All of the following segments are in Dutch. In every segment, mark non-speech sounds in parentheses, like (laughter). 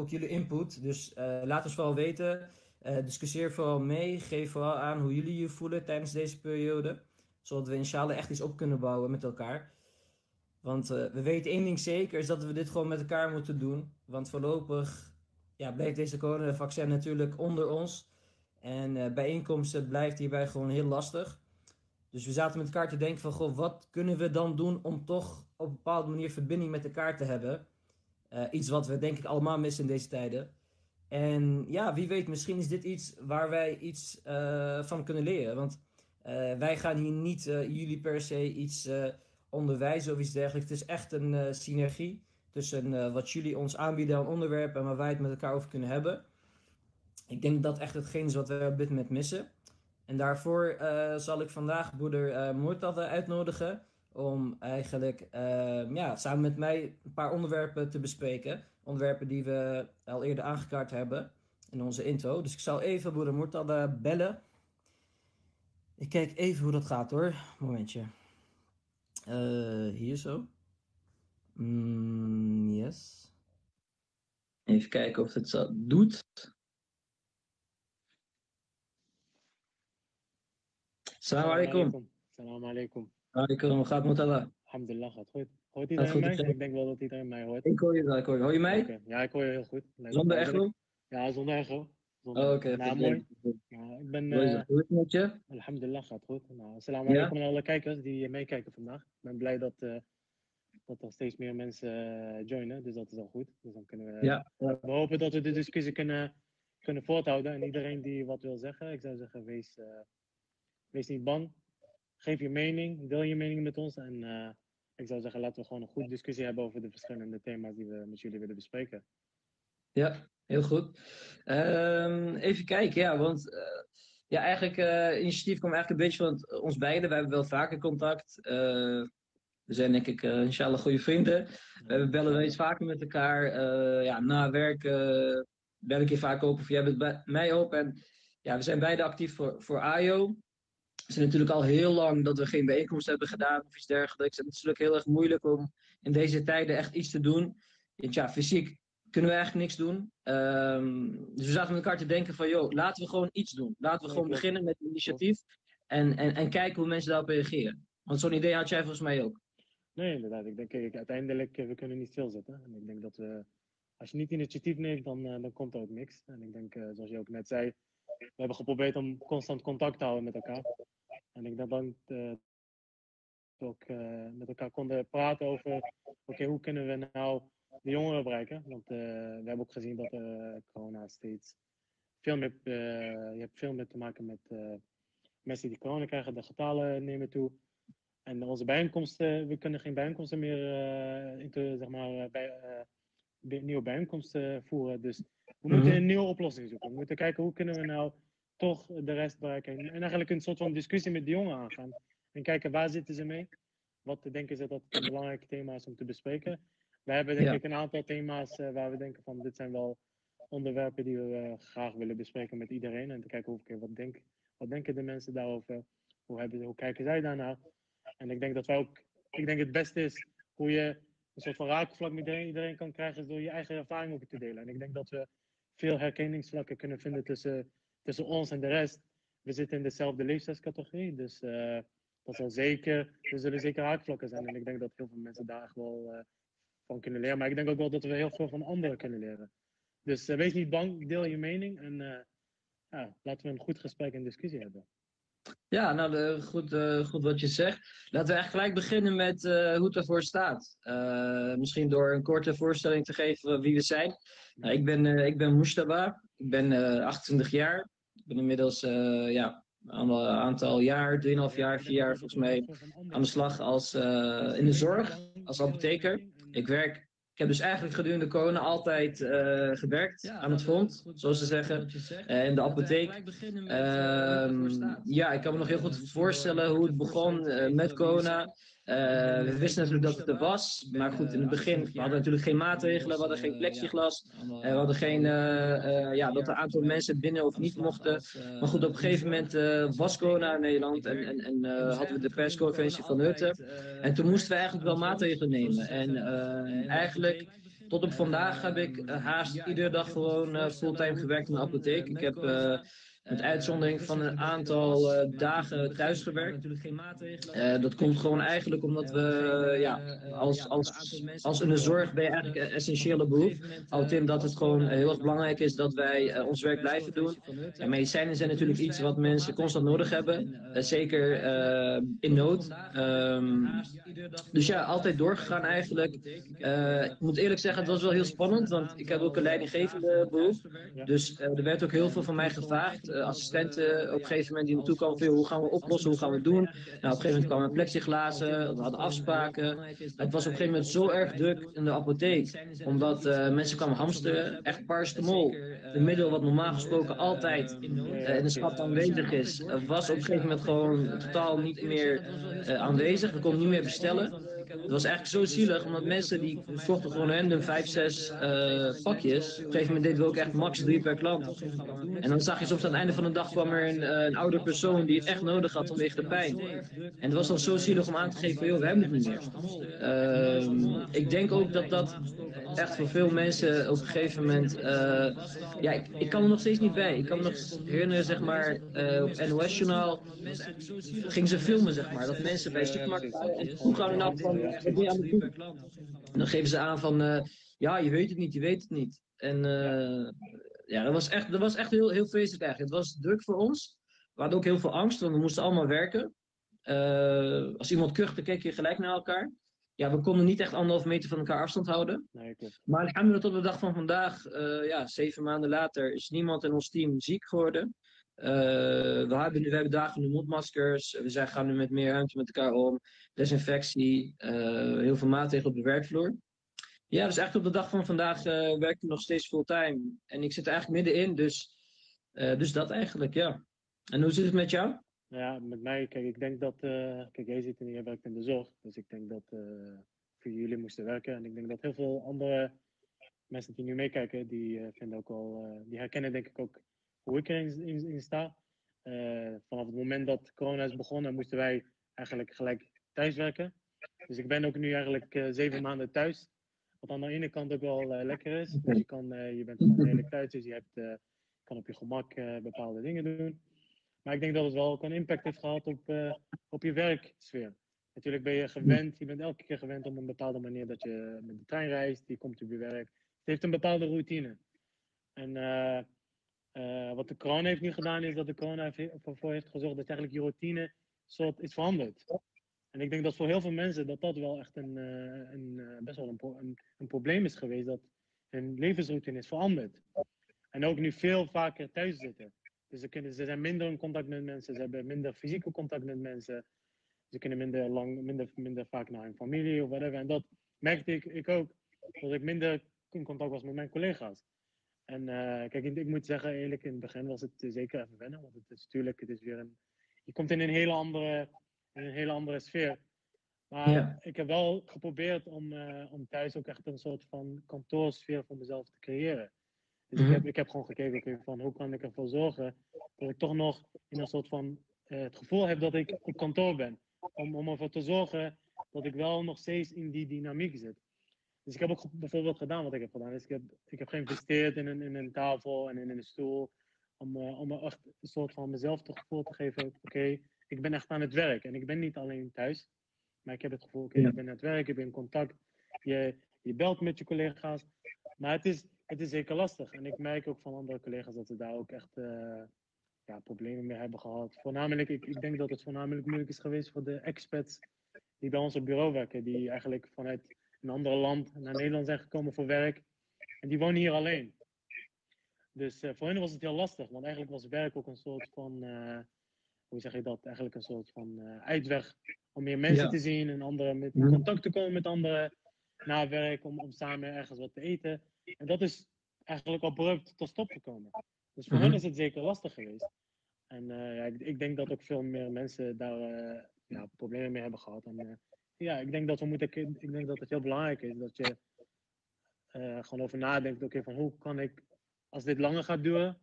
ook jullie input. Dus laat ons vooral weten. discussieer vooral mee. Geef vooral aan hoe jullie je voelen tijdens deze periode. Zodat we inshallah echt iets op kunnen bouwen met elkaar. Want we weten één ding zeker, is dat we dit gewoon met elkaar moeten doen. Want voorlopig ja, blijft deze coronavaccin natuurlijk onder ons. En bijeenkomsten blijft hierbij gewoon heel lastig. Dus we zaten met elkaar te denken van, goh, wat kunnen we dan doen om toch op een bepaalde manier verbinding met elkaar te hebben? Uh, iets wat we denk ik allemaal missen in deze tijden. En ja, wie weet, misschien is dit iets waar wij iets uh, van kunnen leren. Want uh, wij gaan hier niet jullie per se iets onderwijzen of iets dergelijks. Het is echt een synergie tussen wat jullie ons aanbieden aan onderwerpen en waar wij het met elkaar over kunnen hebben. Ik denk dat echt hetgeen is wat we op dit moment missen. En daarvoor zal ik vandaag broeder uh, uitnodigen om eigenlijk uh, ja, samen met mij een paar onderwerpen te bespreken. Onderwerpen die we al eerder aangekaart hebben in onze intro. Dus ik zal even Murtada bellen. Ik kijk even hoe dat gaat hoor. Momentje. hier zo. Mm, yes. Even kijken of het zo doet. Salam alaikum. Salam alaikum. Alaikum, hoe gaat het met Allah? Alhamdulillah, gaat goed. Hoort iedereen mij? Ik denk wel dat iedereen mij hoort. Ik hoor je wel, ik hoor je. Hoor je mij? Okay. Ja, ik hoor je heel goed. Zonder echo? Ja, zonder echo. Zonder... Oh, oké. Okay. Nou, mooi. Ja, ik ben... Uh... Hoe is het met je? Alhamdulillah, gaat goed. Nou, salam alaikum ja? aan alle kijkers die meekijken vandaag. Ik ben blij dat, uh, dat er steeds meer mensen uh, joinen, dus dat is al goed. Dus dan kunnen we... Ja. We hopen dat we de discussie kunnen, kunnen voorthouden. En iedereen die wat wil zeggen, ik zou zeggen, wees... Wees niet bang. Geef je mening. Deel je mening met ons. En uh, ik zou zeggen, laten we gewoon een goede discussie hebben over de verschillende thema's die we met jullie willen bespreken. Ja, heel goed. Um, even kijken, ja, want uh, ja, eigenlijk, uh, initiatief kwam eigenlijk een beetje van ons beiden. We hebben wel vaker contact. we zijn denk ik, inshallah, goede vrienden. We bellen wel eens vaker met elkaar. ja, na werk bel ik je vaak op of jij bent bij mij op. En ja, we zijn beide actief voor, voor AIO. Het is natuurlijk al heel lang dat we geen bijeenkomst hebben gedaan of iets dergelijks. En het is natuurlijk heel erg moeilijk om in deze tijden echt iets te doen. Want ja, fysiek kunnen we eigenlijk niks doen. Um, dus we zaten met elkaar te denken van, joh, laten we gewoon iets doen. Laten we gewoon beginnen met een initiatief en, en, en kijken hoe mensen daarop reageren. Want zo'n idee had jij volgens mij ook. Nee, inderdaad. Ik denk, kijk, uiteindelijk, eh, we kunnen niet stilzitten. En ik denk dat we, als je niet initiatief neemt, dan, uh, dan komt er ook niks. En ik denk, uh, zoals je ook net zei, we hebben geprobeerd om constant contact te houden met elkaar. En ik denk dat uh, we ook uh, met elkaar konden praten over, oké, okay, hoe kunnen we nou de jongeren bereiken? Want uh, we hebben ook gezien dat corona steeds veel meer, je hebt veel meer te maken met mensen die corona krijgen, de getallen nemen toe. En onze bijeenkomsten, we kunnen geen bijeenkomsten meer, into, zeg maar, bij, nieuwe bijeenkomsten voeren. Dus we moeten mhm. een nieuwe oplossing zoeken. We moeten kijken hoe kunnen we nou toch de rest bereiken. En eigenlijk een soort van discussie met de jongen aangaan. En kijken waar zitten ze mee? Wat denken ze dat een belangrijk thema is om te bespreken? We hebben denk ik een aantal thema's uh, waar we denken van dit zijn wel onderwerpen die we uh, graag willen bespreken met iedereen. En te kijken hoe, wat, denk, wat denken de mensen daarover? Hoe, hebben, hoe kijken zij daarnaar? En ik denk dat wij ook, ik denk het beste is hoe je een soort van raakvlak met iedereen, iedereen kan krijgen, is door je eigen ervaring ook te delen. En ik denk dat we veel herkenningsvlakken kunnen vinden tussen tussen ons en de rest. We zitten in dezelfde leeftijdscategorie, dus uh, dat zal zeker, er zullen zeker haakvlakken zijn. En ik denk dat heel veel mensen daar wel uh, van kunnen leren. Maar ik denk ook wel dat we heel veel van anderen kunnen leren. Dus uh, wees niet bang, deel je mening en ja, laten we een goed gesprek en discussie hebben. Ja, nou, de, goed, goed wat je zegt. Laten we eigenlijk gelijk beginnen met hoe het ervoor staat. Misschien door een korte voorstelling te geven wie we zijn. Nou, ik ben, ik ben Mustaba, ik ben 28 jaar. Ik ben inmiddels ja, een aantal jaar, 3,5 jaar, 4 jaar volgens mij, aan de slag als, in de zorg, als apotheker. Ik werk ik heb dus eigenlijk gedurende corona altijd gewerkt aan het front, zoals ze zeggen, in de apotheek. Uh, ja, ik kan me nog heel goed voorstellen hoe het begon met corona. Uh, we wisten natuurlijk dat het er was, maar goed, in het begin, we hadden natuurlijk geen maatregelen, we hadden geen plexiglas, uh, we hadden geen, uh, ja, dat een aantal mensen binnen of niet mochten. Maar goed, op een gegeven moment was corona in Nederland en, en, en hadden we de persconferentie van Hutte. En toen moesten we eigenlijk wel maatregelen nemen. En eigenlijk tot op vandaag heb ik haast iedere dag gewoon fulltime gewerkt in de apotheek. Ik heb met uitzondering van een aantal uh, dagen thuisgewerkt. Uh, dat komt gewoon eigenlijk omdat we, ja, als, als, als in de zorg ben je eigenlijk een essentiële beroep. Houdt in dat het gewoon heel erg belangrijk is dat wij uh, ons werk blijven doen. En medicijnen zijn natuurlijk iets wat mensen constant nodig hebben. zeker in nood. Um, dus ja, altijd doorgegaan eigenlijk. ik moet eerlijk zeggen, het was wel heel spannend, want ik heb ook een leidinggevende beroep. Dus er werd ook heel veel van mij gevraagd. Eh, assistenten op een gegeven moment die naartoe kwamen van hoe gaan we oplossen, hoe gaan we het doen. Nou, op een gegeven moment kwamen plexiglazen, we hadden afspraken. Het was op een gegeven moment zo erg druk in de apotheek, omdat uh, mensen kwamen hamsteren. Echt paracetamol, een middel wat normaal gesproken altijd uh, in de schat aanwezig is, was op een gegeven moment gewoon totaal niet meer aanwezig. We konden niet meer bestellen. Het was eigenlijk zo zielig, omdat mensen die vochten gewoon random 5, 6 uh, pakjes. Op een gegeven moment deden we ook echt max 3 per klant. En dan zag je soms aan het einde van de dag kwam er een, uh, een ouder persoon die het echt nodig had vanwege de pijn. En het was dan zo zielig om aan te geven, joh, we hebben het niet meer. Uh, ik denk ook dat dat echt voor veel mensen op een gegeven moment. Uh, ja, ik, ik, kan er nog steeds niet bij. Ik kan me nog herinneren, zeg maar, uh, op NOS-journaal gingen ze filmen, zeg maar. Dat mensen bij supermarkten. En hoe gaan we nou van dan geven ze aan van, uh, ja, je weet het niet, je weet het niet. En uh, ja, dat was echt, dat was echt heel, heel vreselijk eigenlijk. Het was druk voor ons. We hadden ook heel veel angst, want we moesten allemaal werken. Uh, als iemand kuchte, keek je gelijk naar elkaar. Ja, we konden niet echt anderhalf meter van elkaar afstand houden. Nee, maar alhamdulillah tot de dag van vandaag, ja, zeven maanden later, is niemand in ons team ziek geworden. Uh, we, hebben, we hebben dagen nu mondmaskers. We zijn, gaan nu met meer ruimte met elkaar om. Desinfectie. Uh, heel veel maatregelen op de werkvloer. Ja, dus echt op de dag van vandaag uh, werk ik nog steeds fulltime. En ik zit er eigenlijk middenin. Dus, dus dat eigenlijk, ja. En hoe zit het met jou? Ja, met mij, kijk, ik denk dat. kijk, jij zit en jij werkt in de zorg. Dus ik denk dat voor jullie moesten werken. En ik denk dat heel veel andere mensen die nu meekijken, die vinden ook al. die herkennen denk ik ook hoe ik erin in, in sta. Vanaf het moment dat corona is begonnen, moesten wij eigenlijk gelijk thuiswerken. Dus ik ben ook nu eigenlijk uh, zeven maanden thuis. Wat aan de ene kant ook wel uh, lekker is. Dus je, kan, je bent gewoon redelijk thuis, dus je hebt, kan op je gemak bepaalde dingen doen. Maar ik denk dat het wel ook een impact heeft gehad op, op je werksfeer. Natuurlijk ben je gewend, je bent elke keer gewend om een bepaalde manier dat je met de trein reist, je komt op je werk. Het heeft een bepaalde routine. En wat de corona heeft nu gedaan, is dat de corona ervoor heeft gezorgd dat eigenlijk je routine soort is veranderd. En ik denk dat voor heel veel mensen dat dat wel echt een, uh, een uh, best wel een, een, probleem is geweest, dat hun levensroutine is veranderd. En ook nu veel vaker thuis zitten. Dus ze, kunnen, ze zijn minder in contact met mensen, ze hebben minder fysieke contact met mensen. Ze kunnen minder, lang, minder, minder vaak naar hun familie of whatever. En dat merkte ik, ik ook, dat ik minder in contact was met mijn collega's. En uh, kijk, ik, moet zeggen, eerlijk, in het begin was het zeker even wennen. Want het is natuurlijk, het is weer een. Je komt in een hele andere, in een hele andere sfeer. Maar ik heb wel geprobeerd om, uh, om thuis ook echt een soort van kantoorsfeer voor mezelf te creëren. Dus mm -hmm. ik, mhm. heb, ik heb gewoon gekeken okay, van hoe kan ik ervoor zorgen dat ik toch nog in een soort van uh, het gevoel heb dat ik op kantoor ben. Om, om ervoor te zorgen dat ik wel nog steeds in die dynamiek zit. Dus ik heb ook bijvoorbeeld gedaan wat ik heb gedaan. Dus ik heb, ik heb geïnvesteerd in een, in een tafel en in een stoel. Om, uh, om echt een soort van mezelf het gevoel te geven: oké, ik ben echt aan het werk. En ik ben niet alleen thuis, maar ik heb het gevoel: okay, ja. ik ben aan het werk, ik ben in contact. Je, je belt met je collega's. Maar het is, het is zeker lastig. En ik merk ook van andere collega's dat ze daar ook echt uh, ja, problemen mee hebben gehad. Voornamelijk, ik, ik denk dat het voornamelijk moeilijk is geweest voor de expats die bij ons op bureau werken. Die eigenlijk vanuit een ander land naar Nederland zijn gekomen voor werk. En die wonen hier alleen. Dus uh, voor hen was het heel lastig, want eigenlijk was werk ook een soort van, uh, hoe zeg je dat, eigenlijk een soort van uh, uitweg om meer mensen ja. te zien en anderen met in contact te komen met anderen na werk, om, om samen ergens wat te eten. En dat is eigenlijk abrupt tot stop gekomen. Dus voor mm hen is het zeker lastig geweest. En ja, ik, ik, denk dat ook veel meer mensen daar ja, problemen mee hebben gehad. En ja, ik denk dat we moeten, ik denk dat het heel belangrijk is dat je gewoon over nadenkt, oké, okay, van hoe kan ik, als dit langer gaat duren,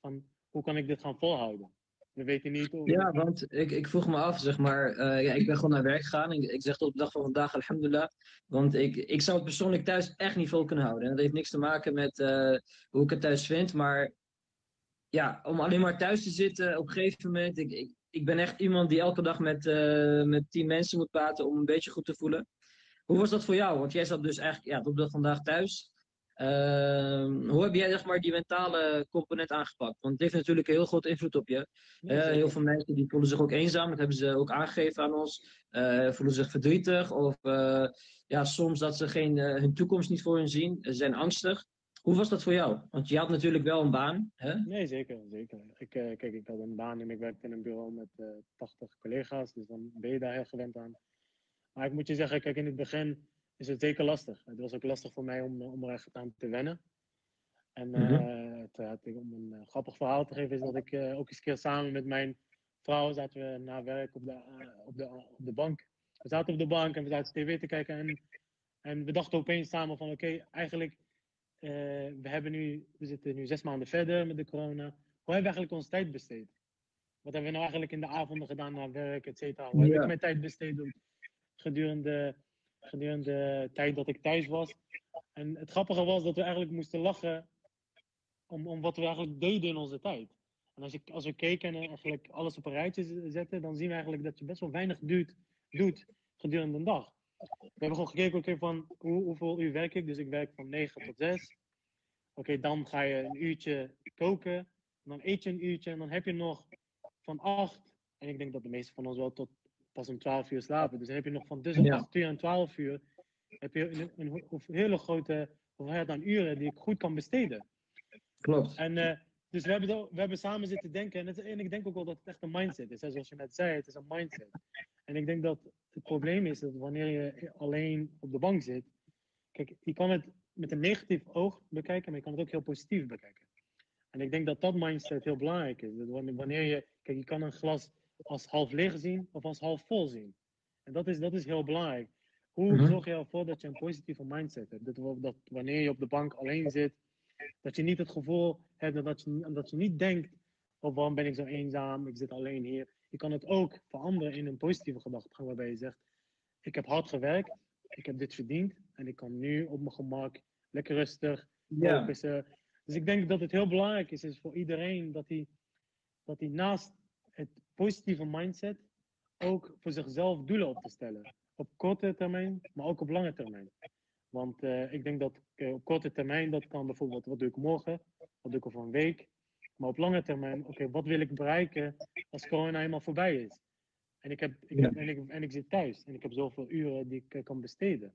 van hoe kan ik dit gaan volhouden? Niet of... Ja, want ik, ik vroeg me af, zeg maar, uh, ja, ik ben gewoon naar werk gegaan. Ik, ik zeg tot op de dag van vandaag, alhamdulillah. Want ik, ik zou het persoonlijk thuis echt niet vol kunnen houden. En dat heeft niks te maken met uh, hoe ik het thuis vind. Maar ja, om alleen maar thuis te zitten op een gegeven moment. Ik, ik, ik ben echt iemand die elke dag met, uh, met tien mensen moet praten om een beetje goed te voelen. Hoe was dat voor jou? Want jij zat dus eigenlijk ja, tot op de dag vandaag thuis. Uh, hoe heb jij zeg maar, die mentale component aangepakt? Want het heeft natuurlijk een heel groot invloed op je. Uh, heel veel mensen die voelen zich ook eenzaam, dat hebben ze ook aangegeven aan ons. Uh, voelen zich verdrietig of uh, ja, soms dat ze geen, hun toekomst niet voor hun zien, ze zijn angstig. Hoe was dat voor jou? Want je had natuurlijk wel een baan. Hè? Nee, zeker. zeker. Ik, kijk, ik had een baan en ik werkte in een bureau met 80 collega's, dus dan ben je daar heel gewend aan. Maar ik moet je zeggen, kijk, in het begin is het zeker lastig. Het was ook lastig voor mij om, om er echt aan te wennen. En mm -hmm. uh, het, om een grappig verhaal te geven, is dat ik ook eens keer samen met mijn vrouw zaten we na werk op de, op de, op de bank. We zaten op de bank en we zaten tv te kijken en, en we dachten opeens samen van oké, okay, eigenlijk, we, hebben nu, we zitten nu zes maanden verder met de corona. Hoe hebben we eigenlijk onze tijd besteed? Wat hebben we nou eigenlijk in de avonden gedaan na werk, et cetera? Hoe ja. heb ik mijn tijd besteed gedurende gedurende de tijd dat ik thuis was. En het grappige was dat we eigenlijk moesten lachen om, om wat we eigenlijk deden in onze tijd. En als, je, als we keken en eigenlijk alles op een rijtje zetten, dan zien we eigenlijk dat je best wel weinig doet, doet gedurende een dag. We hebben gewoon gekeken okay, van hoe, hoeveel uur werk ik. Dus ik werk van 9 tot 6. Oké, dan ga je een uurtje koken. Dan eet je een uurtje en dan heb je nog van 8. En ik denk dat de meeste van ons wel tot pas om 12 uur slapen. Dus dan heb je nog van tussen ja. 8 uur en 12 uur heb je een, een, een hele grote hoeveelheid aan uren die ik goed kan besteden. Klopt. En uh, dus we hebben, we hebben samen zitten denken. En, het, en, ik denk ook wel dat het echt een mindset is. Hè? Zoals je net zei, het is een mindset. En ik denk dat het probleem is dat wanneer je alleen op de bank zit. Kijk, je kan het met een negatief oog bekijken, maar je kan het ook heel positief bekijken. En ik denk dat dat mindset heel belangrijk is. Dat wanneer je, kijk, je kan een glas als half leeg zien of als half vol zien. En dat is, dat is heel belangrijk. Hoe mm-hmm. zorg je ervoor dat je een positieve mindset hebt? Dat, dat wanneer je op de bank alleen zit, dat je niet het gevoel hebt dat je, dat je niet denkt: oh, waarom ben ik zo eenzaam? Ik zit alleen hier. Je kan het ook veranderen in een positieve gedachtegang, waarbij je zegt: Ik heb hard gewerkt, ik heb dit verdiend en ik kan nu op mijn gemak lekker rustig focussen. Dus ik denk dat het heel belangrijk is, is voor iedereen dat hij, dat hij naast positieve mindset ook voor zichzelf doelen op te stellen. Op korte termijn, maar ook op lange termijn. Want uh, ik denk dat uh, op korte termijn, dat kan bijvoorbeeld, wat doe ik morgen? Wat doe ik over een week? Maar op lange termijn, oké, okay, wat wil ik bereiken als corona eenmaal voorbij is? En ik, heb, ik, heb, en, ik, en ik zit thuis en ik heb zoveel uren die ik uh, kan besteden.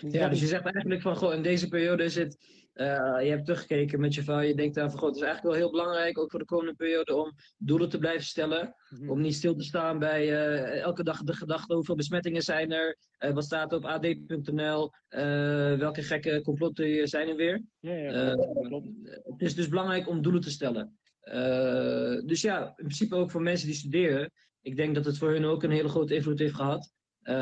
Ja, dus je zegt eigenlijk van, goh, in deze periode is het, uh, je hebt teruggekeken met je vrouw, je denkt dan van, goh, het is eigenlijk wel heel belangrijk, ook voor de komende periode, om doelen te blijven stellen. Mm-hmm. Om niet stil te staan bij uh, elke dag de gedachte, hoeveel besmettingen zijn er, uh, wat staat er op ad.nl, welke gekke complotten zijn er weer. Ja, ja, klopt. Het is dus belangrijk om doelen te stellen. dus ja, in principe ook voor mensen die studeren, ik denk dat het voor hun ook een hele grote invloed heeft gehad. Uh,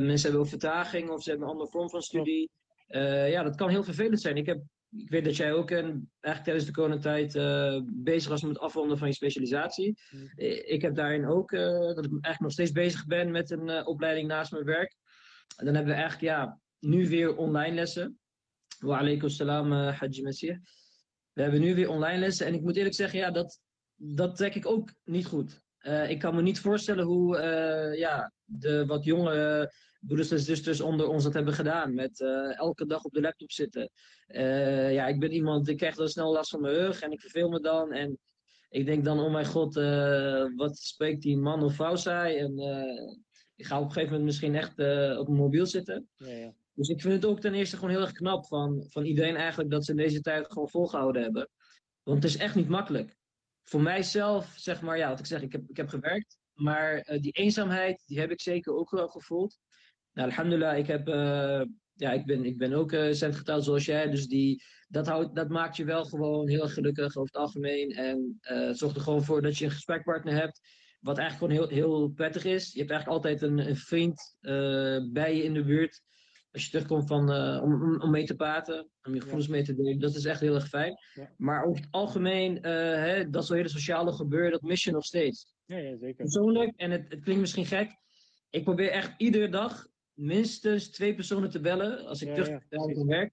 mensen hebben ook vertraging of ze hebben een andere vorm van studie. Uh, ja, dat kan heel vervelend zijn. Ik, heb, ik weet dat jij ook en eigenlijk tijdens de coronatijd uh, bezig was met het afronden van je specialisatie. Mm. Ik heb daarin ook dat ik eigenlijk nog steeds bezig ben met een opleiding naast mijn werk. En dan hebben we eigenlijk ja, nu weer online lessen. Wa alaikum salam, Haji Messiah. We hebben nu weer online lessen en ik moet eerlijk zeggen, ja, dat, dat trek ik ook niet goed. Uh, ik kan me niet voorstellen hoe uh, ja, de wat jongere broeders en zusters onder ons dat hebben gedaan. Met uh, elke dag op de laptop zitten. ja, ik ben iemand, ik krijg dan snel last van mijn rug en ik verveel me dan. En ik denk dan, oh mijn god, wat spreekt die man of vrouw saai? En ik ga op een gegeven moment misschien echt op mijn mobiel zitten. Ja, ja. Dus ik vind het ook ten eerste gewoon heel erg knap van, van iedereen eigenlijk dat ze in deze tijd gewoon volgehouden hebben. Want het is echt niet makkelijk voor mijzelf, zeg maar, ja, wat ik zeg, ik heb, ik heb gewerkt. Maar uh, die eenzaamheid, die heb ik zeker ook wel gevoeld. Nou, alhamdulillah, ik, heb, uh, ja, ik, ben, ik ben ook uh, centgetrouwd zoals jij. Dus die, dat, houdt, dat maakt je wel gewoon heel gelukkig over het algemeen. En het zorgt er gewoon voor dat je een gesprekpartner hebt. Wat eigenlijk gewoon heel, heel prettig is. Je hebt eigenlijk altijd een, een vriend bij je in de buurt. Als je terugkomt van, eh, om, om, mee te praten, om je gevoelens mee te delen, dat is echt heel erg fijn. Ja. Maar over het algemeen, eh, hè, dat zo'n hele sociale gebeuren, dat mis je nog steeds. Ja, ja zeker. Persoonlijk, en het, het klinkt misschien gek, ik probeer echt iedere dag minstens twee personen te bellen, als ik Ja, terug van werk,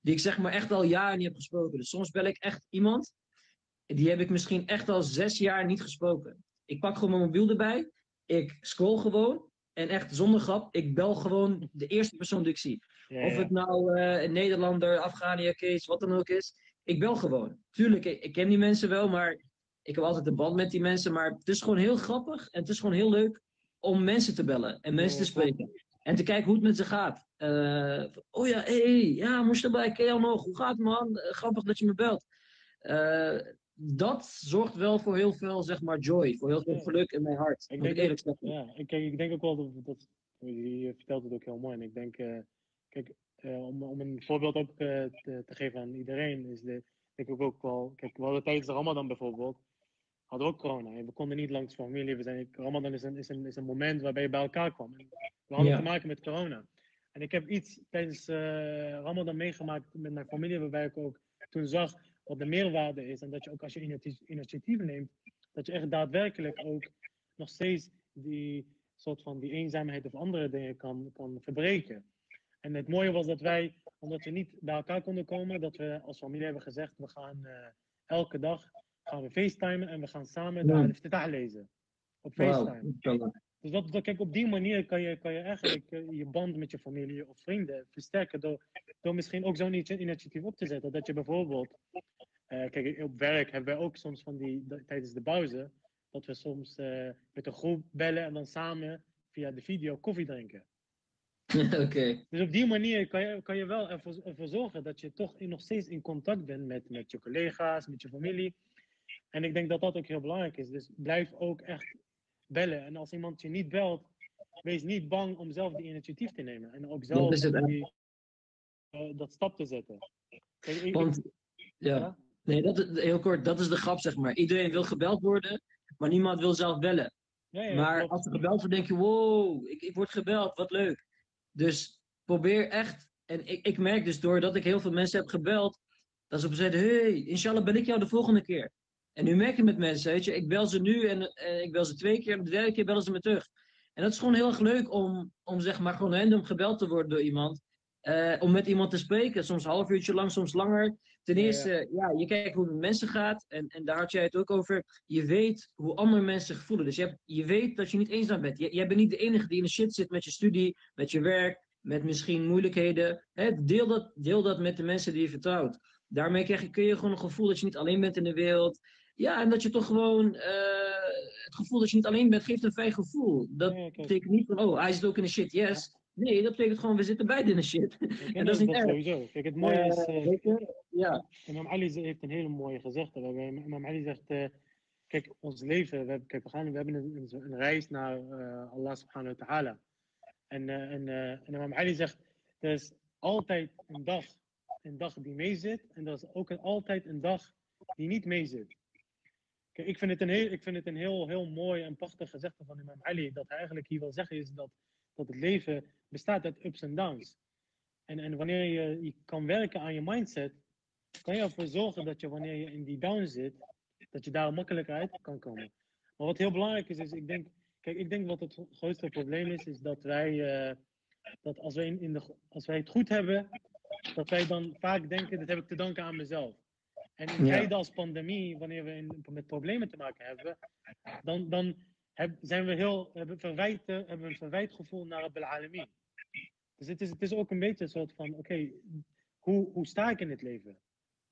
die ik zeg maar echt al jaren niet heb gesproken. Dus soms bel ik echt iemand, die heb ik misschien echt al zes jaar niet gesproken. Ik pak gewoon mijn mobiel erbij, ik scroll gewoon, en echt zonder grap, ik bel gewoon de eerste persoon die ik zie. Ja, Of het nou eh, een Nederlander, Afghanië, Kees, wat dan ook is. Ik bel gewoon. Tuurlijk, ik, ik ken die mensen wel, maar ik heb altijd een band met die mensen. Maar het is gewoon heel grappig en het is gewoon heel leuk om mensen te bellen en mensen Ja, te spreken. En te kijken hoe het met ze gaat. Eh, oh ja, hé, hey, ja, moest erbij, ken je nog? Hoe gaat het man? Eh, grappig dat je me belt. Dat zorgt wel voor heel veel, zeg maar, joy. Voor heel veel Ja. geluk in mijn hart. Ik denk eerlijk zeggen. Ja, ik, ik denk ook wel dat, dat je vertelt het ook heel mooi. En ik denk, eh, kijk, eh, om, om een voorbeeld ook eh, te, te geven aan iedereen, is de, denk ik ook wel, kijk, we hadden tijdens de Ramadan bijvoorbeeld, hadden ook corona. En we konden niet langs familie. We zijn, Ramadan is een, is, een, is een moment waarbij je bij elkaar kwam. En we hadden Ja. te maken met corona. En ik heb iets tijdens Ramadan meegemaakt met mijn familie, waarbij ik ook toen zag wat de meerwaarde is. En dat je ook als je initi- initiatief neemt, dat je echt daadwerkelijk ook nog steeds die soort van die eenzaamheid of andere dingen kan, kan verbreken. En het mooie was dat wij, omdat we niet bij elkaar konden komen, dat we als familie hebben gezegd, we gaan eh, elke dag gaan we facetimen en we gaan samen de. Al-Iftitah lezen. Op FaceTime. Dus dat, dat- kijk, op die manier kan je, kan je eigenlijk eh, je band met je familie of vrienden versterken door, door misschien ook zo'n initi- initiatief op te zetten. Dat je bijvoorbeeld, eh, kijk, op werk hebben wij ook soms van die, dat- tijdens de pauze, dat we soms eh, met een groep bellen en dan samen via de video koffie drinken. (laughs) Oké. Dus op die manier kan je, kan je wel ervoor, ervoor zorgen dat je toch in- nog steeds in contact bent met, met je collega's, met je familie. En ik denk dat dat ook heel belangrijk is. Dus blijf ook echt bellen. En als iemand je niet belt, wees niet bang om zelf die initiatief te nemen. En ook zelf is het die, eh, dat stap te zetten. Kijk, ik- Want, ja. Ja? Nee, dat, heel kort, dat is de grap, zeg maar. Iedereen wil gebeld worden, maar niemand wil zelf bellen. ja, ja, maar klopt. als er gebeld wordt, denk je, wow, ik, ik word gebeld, wat leuk. Dus probeer echt, en ik, ik merk dus doordat ik heel veel mensen heb gebeld, dat ze zeiden, hey, inshallah bel ik jou de volgende keer. En nu merk je met mensen, weet je, ik bel ze nu en eh, ik bel ze twee keer en de derde keer bellen ze me terug. En dat is gewoon heel erg leuk om, om zeg maar gewoon random gebeld te worden door iemand. eh, om met iemand te spreken, soms een half uurtje lang, soms langer. Ten Ja, ja. eerste, ja, je kijkt hoe het met mensen gaat. En, en daar had jij het ook over. Je weet hoe andere mensen zich voelen. Dus je, hebt, je weet dat je niet eenzaam bent. Je, jij bent niet de enige die in de shit zit met je studie, met je werk, met misschien moeilijkheden. Hè, deel, dat, deel dat met de mensen die je vertrouwt. Daarmee krijg je, kun je gewoon een gevoel dat je niet alleen bent in de wereld. Ja, en dat je toch gewoon eh, het gevoel dat je niet alleen bent, geeft een fijn gevoel. Dat betekent niet van, oh, hij zit ook in de shit, yes. Nee, dat betekent gewoon, we zitten beide in de shit. (laughs) en dat is niet erg. sowieso. Kijk, het mooie is, Eh, weet je? Ja, Imam Ali heeft een hele mooie gezegde. waarbij Imam Ali zegt, kijk, ons leven, we hebben, kijk, we, gaan, we hebben een, een, reis naar Allah subhanahu wa ta'ala. En, en, en Imam Ali zegt, er is altijd een dag, een dag die meezit. En er is ook een- altijd een dag die niet meezit. Kijk, ik vind het een heel, ik vind het een heel, heel mooi en prachtig gezegde van Imam Ali. Dat hij eigenlijk hier wil zeggen is dat, dat het leven bestaat uit ups en downs. En, en wanneer je, je kan werken aan je mindset, kan je ervoor zorgen dat je wanneer je in die down zit, dat je daar makkelijker uit kan komen. Maar wat heel belangrijk is, is ik denk, kijk, ik denk wat het grootste probleem is, is dat wij, eh, dat als wij, in, in de, als wij het goed hebben, dat wij dan vaak denken, dat heb ik te danken aan mezelf. En in Ja. tijden als pandemie, wanneer we in, met problemen te maken hebben, dan, dan heb, zijn we heel, hebben, verwijt, eh, hebben we een verwijtgevoel naar Rabbil Alamin. Dus het is, het is ook een beetje een soort van, oké, hoe, hoe sta ik in het leven?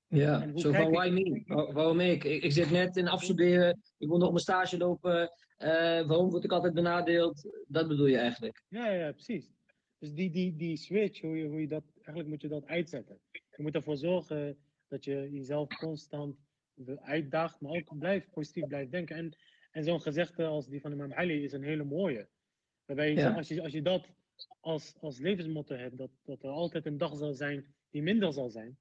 ja. Zo van, why me? Wa- Waarom ik? ik? Ik zit net in afstuderen, ik wil nog mijn stage lopen. eh, waarom word ik altijd benadeeld? Dat bedoel je eigenlijk. Ja, ja, precies. Dus die, die, die switch, hoe je, hoe je dat, eigenlijk moet je dat uitzetten. Je moet ervoor zorgen dat je jezelf constant uitdaagt, maar ook blijft positief blijft denken. En, en zo'n gezegde als die van Imam Ali is een hele mooie. Waarbij je, Ja. als, je, als je dat als, als levensmotto hebt, dat, dat er altijd een dag zal zijn die minder zal zijn.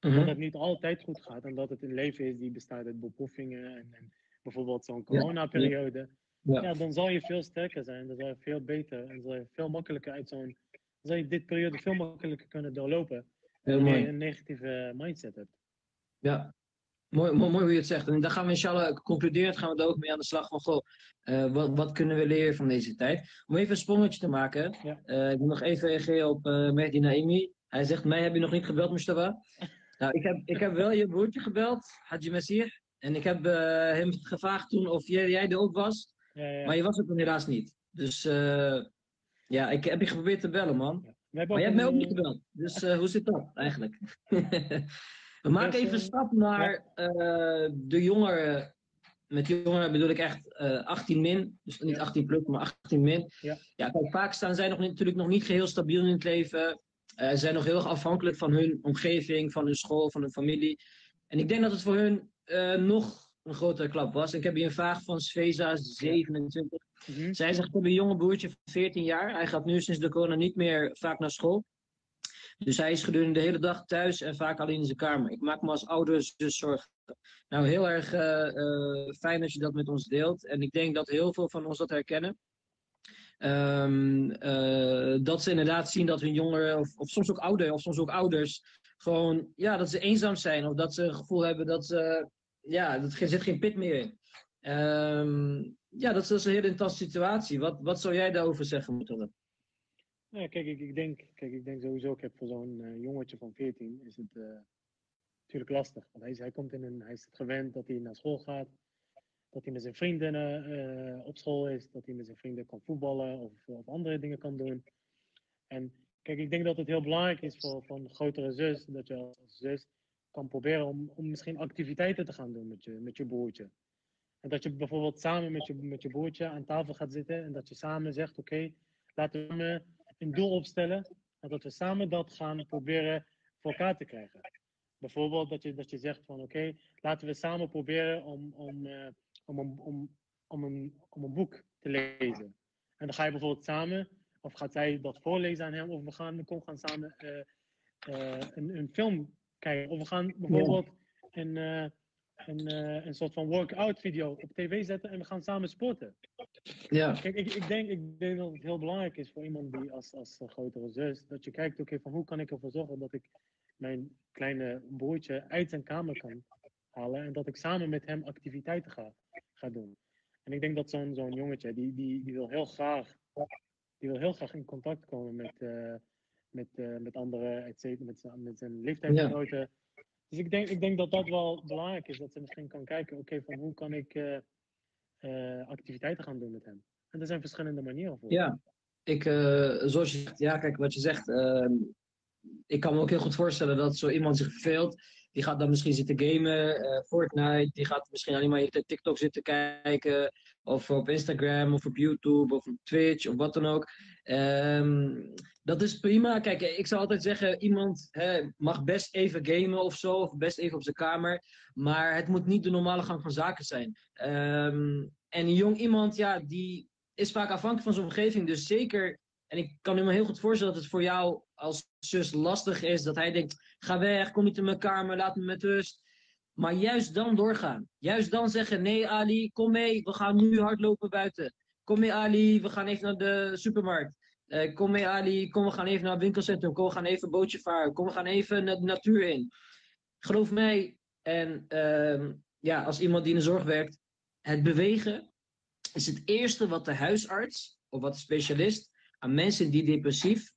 Mhm. Dat het niet altijd goed gaat en dat het een leven is die bestaat uit beproevingen en, en bijvoorbeeld zo'n coronaperiode. Ja. Ja. dan zal je veel sterker zijn, dan zal je veel beter en zal je veel makkelijker uit zo'n zal je dit periode veel makkelijker kunnen doorlopen. Heel mooi. een negatieve mindset hebt. Ja, mooi, mooi, mooi hoe je het zegt. En dan gaan we inshallah concluderen, gaan we er ook mee aan de slag van, goh, eh, wat, wat kunnen we leren van deze tijd? Om even een sprongetje te maken, Ja. eh, ik wil nog even reageren op eh Mehdi Naimi. Hij zegt, mij heb je nog niet gebeld, Mustafa. (laughs) nou, ik heb, ik heb wel je broertje gebeld, Haji Messir. En ik heb eh, hem gevraagd toen of jij, jij er ook was, Ja, ja. maar je was er toen helaas niet. Dus eh, ja, ik heb je geprobeerd te bellen, man. Maar jij hebt mij ook niet gebeld. Dus eh, hoe zit dat eigenlijk? (laughs) We maken even een eh, stap naar eh, de jongeren. Met jongeren bedoel ik echt eh 18 min. Dus niet Ja. 18 plus, maar 18 min. Ja. ja, kijk, vaak staan zij nog natuurlijk nog niet geheel stabiel in het leven. Eh, Ze zijn nog heel erg afhankelijk van hun omgeving, van hun school, van hun familie. En ik denk dat het voor hun eh, nog een grotere klap was. Ik heb hier een vraag van Sveza, 27. Mhm. Zij zegt, ik heb een jonge broertje van 14 jaar. Hij gaat nu sinds de corona niet meer vaak naar school. Dus hij is gedurende de hele dag thuis en vaak alleen in zijn kamer. Ik maak me als ouder dus zorgen. Nou, heel erg eh, eh, fijn dat je dat met ons deelt. En ik denk dat heel veel van ons dat herkennen. Ehm, eh, dat ze inderdaad zien dat hun jongeren, of, of soms ook ouderen, of soms ook ouders, gewoon, ja, dat ze eenzaam zijn. Of dat ze het gevoel hebben dat ze, ja, er zit geen pit meer in. Ehm, ja, dat is, een hele interessante situatie. Wat, wat zou jij daarover zeggen, Moetelle? Ja, kijk, ik, ik, denk, kijk, ik denk sowieso, ik heb voor zo'n eh, jongetje van 14 is het eh, natuurlijk lastig. Want hij, hij, komt in een, hij is het gewend dat hij naar school gaat, dat hij met zijn vrienden eh, op school is, dat hij met zijn vrienden kan voetballen of, andere dingen kan doen. En kijk, ik denk dat het heel belangrijk is voor, een grotere zus, dat je als zus proberen om, om misschien activiteiten te gaan doen met je, met je broertje. En dat je bijvoorbeeld samen met je, met je broertje aan tafel gaat zitten en dat je samen zegt, oké, laten we een doel opstellen en dat we samen dat gaan proberen voor elkaar te krijgen. Bijvoorbeeld dat je, dat je zegt van oké, laten we samen proberen om, om, eh, om, om, om, om, een, om een boek te lezen. En dan ga je bijvoorbeeld samen, of gaat zij dat voorlezen aan hem, of we gaan, we gaan samen eh, eh, een, een film kijken. Of we gaan bijvoorbeeld een, eh, een, eh, een soort van workout video op tv zetten en we gaan samen sporten. Ja, Kijk, ik, ik, denk, ik denk dat het heel belangrijk is voor iemand die als, als een grotere zus, dat je kijkt, oké, van hoe kan ik ervoor zorgen dat ik mijn kleine broertje uit zijn kamer kan halen en dat ik samen met hem activiteiten ga, ga doen. En ik denk dat zo'n zo'n jongetje, die, die, die wil heel graag, die wil heel graag in contact komen met, eh, met, eh, met anderen, et cetera, met, zijn- met zijn leeftijdsgenoten. Dus ik denk, ik denk dat dat wel belangrijk is, dat ze misschien kan kijken, oké, van hoe kan ik eh, eh, activiteiten gaan doen met hem. En er zijn verschillende manieren voor. ja. Ik, zoals je zegt, ja, kijk wat je zegt. ehm, ik kan me ook heel goed voorstellen dat zo iemand zich verveelt. Die gaat dan misschien zitten gamen, Fortnite. Die gaat misschien alleen maar TikTok zitten kijken. Of op Instagram, of op YouTube, of op Twitch, of wat dan ook. Ehm, dat is prima. Kijk, ik zou altijd zeggen, iemand hè, mag best even gamen of zo. Of best even op zijn kamer. Maar het moet niet de normale gang van zaken zijn. Ehm, en een jong iemand, ja, die is vaak afhankelijk van zijn omgeving. Dus zeker, en ik kan me heel goed voorstellen dat het voor jou als zus lastig is. Dat hij denkt, ga weg, kom niet in mijn kamer, laat me met rust. Maar juist dan doorgaan. Juist dan zeggen, nee Ali, kom mee, we gaan nu hardlopen buiten. Kom mee Ali, we gaan even naar de supermarkt. Eh, kom mee Ali, kom we gaan even naar het winkelcentrum. Kom we gaan even een bootje varen. Kom we gaan even de natuur in. Geloof mij. En ehm, ja, als iemand die in de zorg werkt, het bewegen is het eerste wat de huisarts of wat de specialist aan mensen die depressief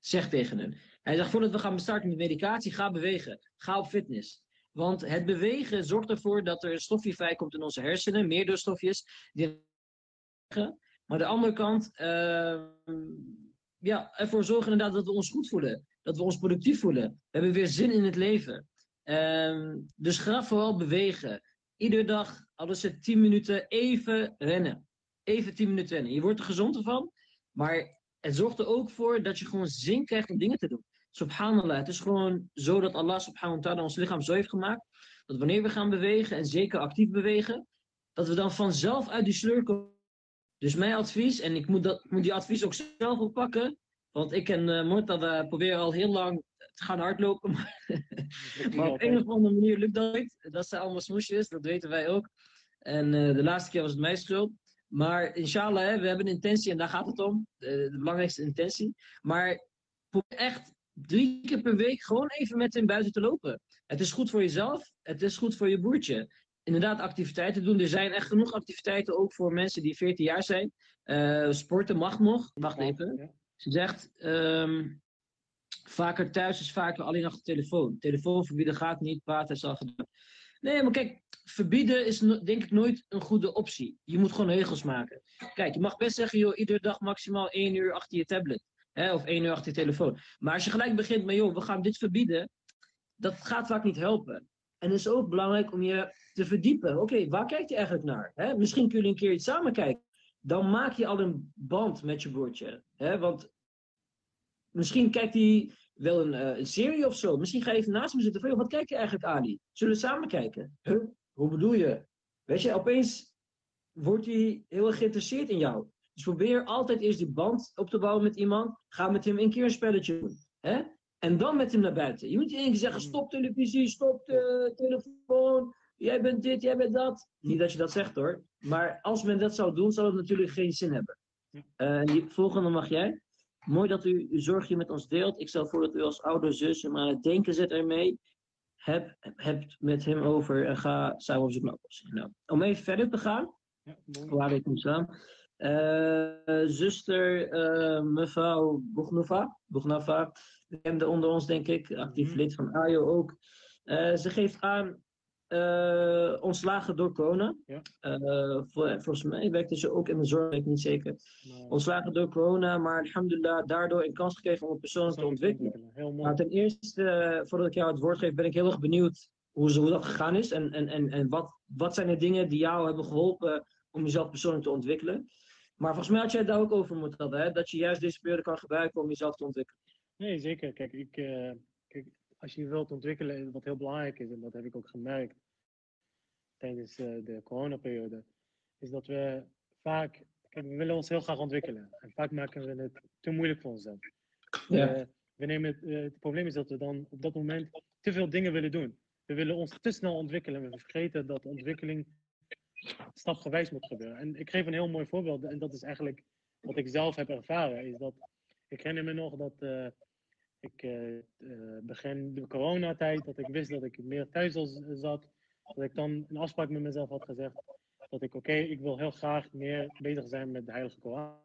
zegt tegen hen. Hij zegt voordat we gaan starten met medicatie, ga bewegen. Ga op fitness. Want het bewegen zorgt ervoor dat er een stofje vrijkomt in onze hersenen, meerdoorstofjes. Die... Maar de andere kant, ehm, ja, ervoor zorgen inderdaad dat we ons goed voelen. Dat we ons productief voelen. We hebben weer zin in het leven. Ehm, dus ga vooral bewegen. Iedere dag, al is het 10 minuten, even rennen. Even 10 minuten rennen. Je wordt er gezond van, maar het zorgt er ook voor dat je gewoon zin krijgt om dingen te doen. Subhanallah, het is gewoon zo dat Allah subhanahu wa ta'ala ons lichaam zo heeft gemaakt, dat wanneer we gaan bewegen, en zeker actief bewegen, dat we dan vanzelf uit die sleur komen. Dus mijn advies, en ik moet, dat, moet die advies ook zelf oppakken, want ik en uh, Mortada proberen al heel lang te gaan hardlopen, (laughs) maar, maar op een of andere manier lukt dat niet. Dat zijn allemaal smoesjes, dat weten wij ook. En uh, de laatste keer was het mijn schuld. Maar inshallah, hè, we hebben een intentie en daar gaat het om. De, de belangrijkste intentie. Maar probeer echt drie keer per week gewoon even met hem buiten te lopen. Het is goed voor jezelf, het is goed voor je broertje. Inderdaad, activiteiten doen. Er zijn echt genoeg activiteiten ook voor mensen die 14 jaar zijn. Uh, sporten mag nog. Wacht even. Ze zegt, ehm, vaker thuis is vaker alleen achter de telefoon. Telefoon verbieden gaat niet, praten is al gedaan. Nee, maar kijk, verbieden is denk ik nooit een goede optie. Je moet gewoon regels maken. Kijk, je mag best zeggen, joh, iedere dag maximaal één uur achter je tablet. Hè, of één uur achter je telefoon. Maar als je gelijk begint met, joh, we gaan dit verbieden. Dat gaat vaak niet helpen. En het is ook belangrijk om je te verdiepen. Oké, waar kijk je eigenlijk naar? Hè? Misschien kun je een keer iets samen kijken. Dan maak je al een band met je broertje. Hè? Want misschien kijkt hij wel een, uh, een, serie of zo. Misschien ga je even naast me zitten. Van, wat kijk je eigenlijk, Ali? Zullen we samen kijken? Huh? Hoe bedoel je? Weet je, opeens wordt hij heel erg geïnteresseerd in jou. Dus probeer altijd eerst die band op te bouwen met iemand. Ga met hem een keer een spelletje doen. Hè? En dan met hem naar buiten. Je moet niet één keer zeggen: stop televisie, stop de telefoon. Jij bent dit, jij bent dat. Niet dat je dat zegt hoor. Maar als men dat zou doen, zou het natuurlijk geen zin hebben. Uh, die volgende mag jij. Mooi dat u uw zorgje met ons deelt. Ik stel voor dat u als ouder zus hem aan het denken zet ermee. Heb, heb met hem over en ga samen op zoek naar oplossingen. Nou, om even verder te gaan. Ja, waar ik moet staan. Uh, zuster uh, mevrouw Bognova, Bognova, bekende onder ons denk ik, actief mhm. lid van AJO ook. Uh, ze geeft aan uh, ontslagen door corona. Ja. Uh, volgens mij werkte ze ook in de zorg, weet ik niet zeker. Ontslagen door corona, maar alhamdulillah daardoor een kans gekregen om een persoon te ontwikkelen. Heel mooi. Nou, ten eerste, uh, voordat ik jou het woord geef, ben ik heel erg benieuwd hoe, hoe dat gegaan is. En, en, en, en wat, wat zijn de dingen die jou hebben geholpen om jezelf persoonlijk te ontwikkelen. Maar volgens mij had jij het daar ook over moeten hebben, hè? dat je juist deze periode kan gebruiken om jezelf te ontwikkelen. Nee, zeker. Kijk, ik, kijk als je je wilt ontwikkelen, wat heel belangrijk is, en dat heb ik ook gemerkt tijdens uh, de coronaperiode, is dat we vaak, kijk, we willen ons heel graag ontwikkelen. En vaak maken we het te moeilijk voor onszelf. Ja. Uh, we nemen het, het probleem is dat we dan op dat moment te veel dingen willen doen. We willen ons te snel ontwikkelen. We vergeten dat ontwikkeling stapgewijs moet gebeuren. En ik geef een heel mooi voorbeeld, en dat is eigenlijk wat ik zelf heb ervaren, is dat ik herinner me nog dat ik uh, begin de coronatijd, dat ik wist dat ik meer thuis zat, dat ik dan een afspraak met mezelf had gezegd dat ik, oké, ik wil heel graag meer bezig zijn met de Heilige Koran,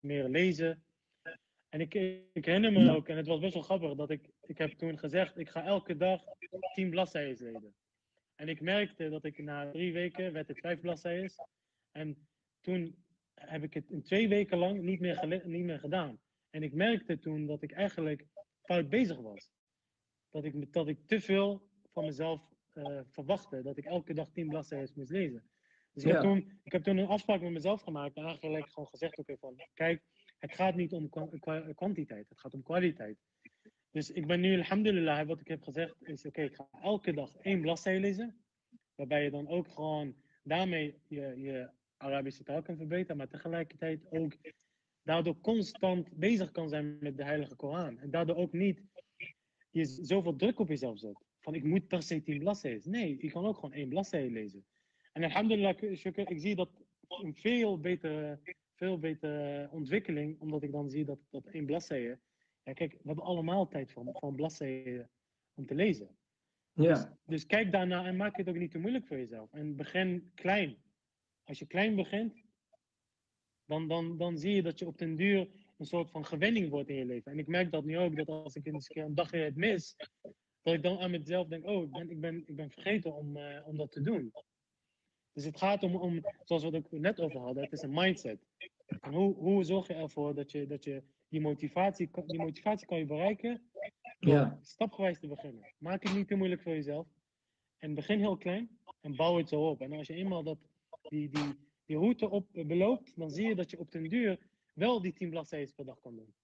meer lezen. En ik, ik herinner me ook, en het was best wel grappig, dat ik, ik heb toen gezegd, ik ga elke dag tien bladzijden lezen. En ik merkte dat ik na drie weken, werd het vijf bladzijden. En toen heb ik het in twee weken lang niet meer, niet meer gedaan. En ik merkte toen dat ik eigenlijk fout bezig was. Dat ik, dat ik te veel van mezelf uh, verwachtte. Dat ik elke dag tien bladzijden moest lezen. Dus ik, heb toen, ik heb toen een afspraak met mezelf gemaakt. En eigenlijk gewoon gezegd: oké, van kijk, het gaat niet om kwantiteit, het gaat om kwaliteit. Dus ik ben nu, alhamdulillah, wat ik heb gezegd is: oké, ik ga elke dag één bladzijde lezen. Waarbij je dan ook gewoon daarmee je, je Arabische taal kan verbeteren, maar tegelijkertijd ook daardoor constant bezig kan zijn met de Heilige Koran. En daardoor ook niet je zoveel druk op jezelf zet. Van ik moet per se tien bladzijden. Nee, je kan ook gewoon één bladzijde lezen. En alhamdulillah, ik zie dat een veel betere, veel betere ontwikkeling, omdat ik dan zie dat, dat één bladzijde. Ja, kijk, we hebben allemaal tijd van, van bladzijden om te lezen. Ja. Dus, dus kijk daarna en maak het ook niet te moeilijk voor jezelf. En begin klein. Als je klein begint, dan, dan, dan zie je dat je op den duur een soort van gewenning wordt in je leven. En ik merk dat nu ook, dat als ik eens een een dagje het mis, dat ik dan aan mezelf denk, oh, ik ben, ik ben, ik ben vergeten om, uh, om dat te doen. Dus het gaat om, om, zoals we het ook net over hadden, het is een mindset. En hoe, hoe zorg je ervoor dat je, dat je die motivatie, die motivatie kan je bereiken door ja. stapgewijs te beginnen. Maak het niet te moeilijk voor jezelf. En begin heel klein en bouw het zo op. En als je eenmaal dat, die, die, die route op beloopt, dan zie je dat je op den duur wel die 10 bladzijden per dag kan doen.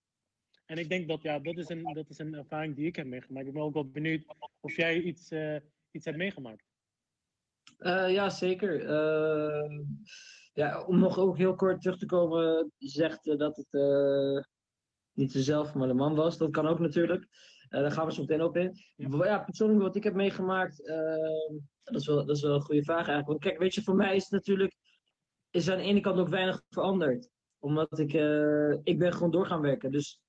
En ik denk dat ja, dat is een, dat is een ervaring die ik heb meegemaakt. Ik ben ook wel benieuwd of jij iets, uh, iets hebt meegemaakt. Uh, ja, zeker. Uh, ja, om nog ook heel kort terug te komen, je zegt dat het niet zelf, maar de man was. Dat kan ook natuurlijk. daar gaan we zo meteen op in. Ja, persoonlijk wat ik heb meegemaakt, dat, is wel, dat is wel een goede vraag eigenlijk. Want kijk, weet je, voor mij is het natuurlijk is aan de ene kant ook weinig veranderd. Omdat ik, uh, ik ben gewoon door gaan werken. Dus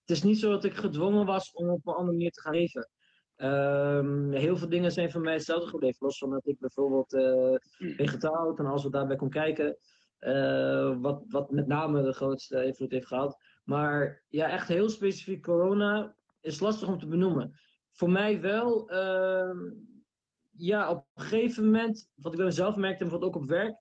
het is niet zo dat ik gedwongen was om op een andere manier te gaan leven. Ehm, heel veel dingen zijn voor mij hetzelfde gebleven. Los van dat ik bijvoorbeeld uh, vegetariër en als we daarbij kon kijken. Uh, wat, wat met name de grootste invloed heeft gehad. Maar ja, echt heel specifiek corona is lastig om te benoemen. Voor mij wel, uh, ja, op een gegeven moment, wat ik bij mezelf merkte, en wat ook op werk,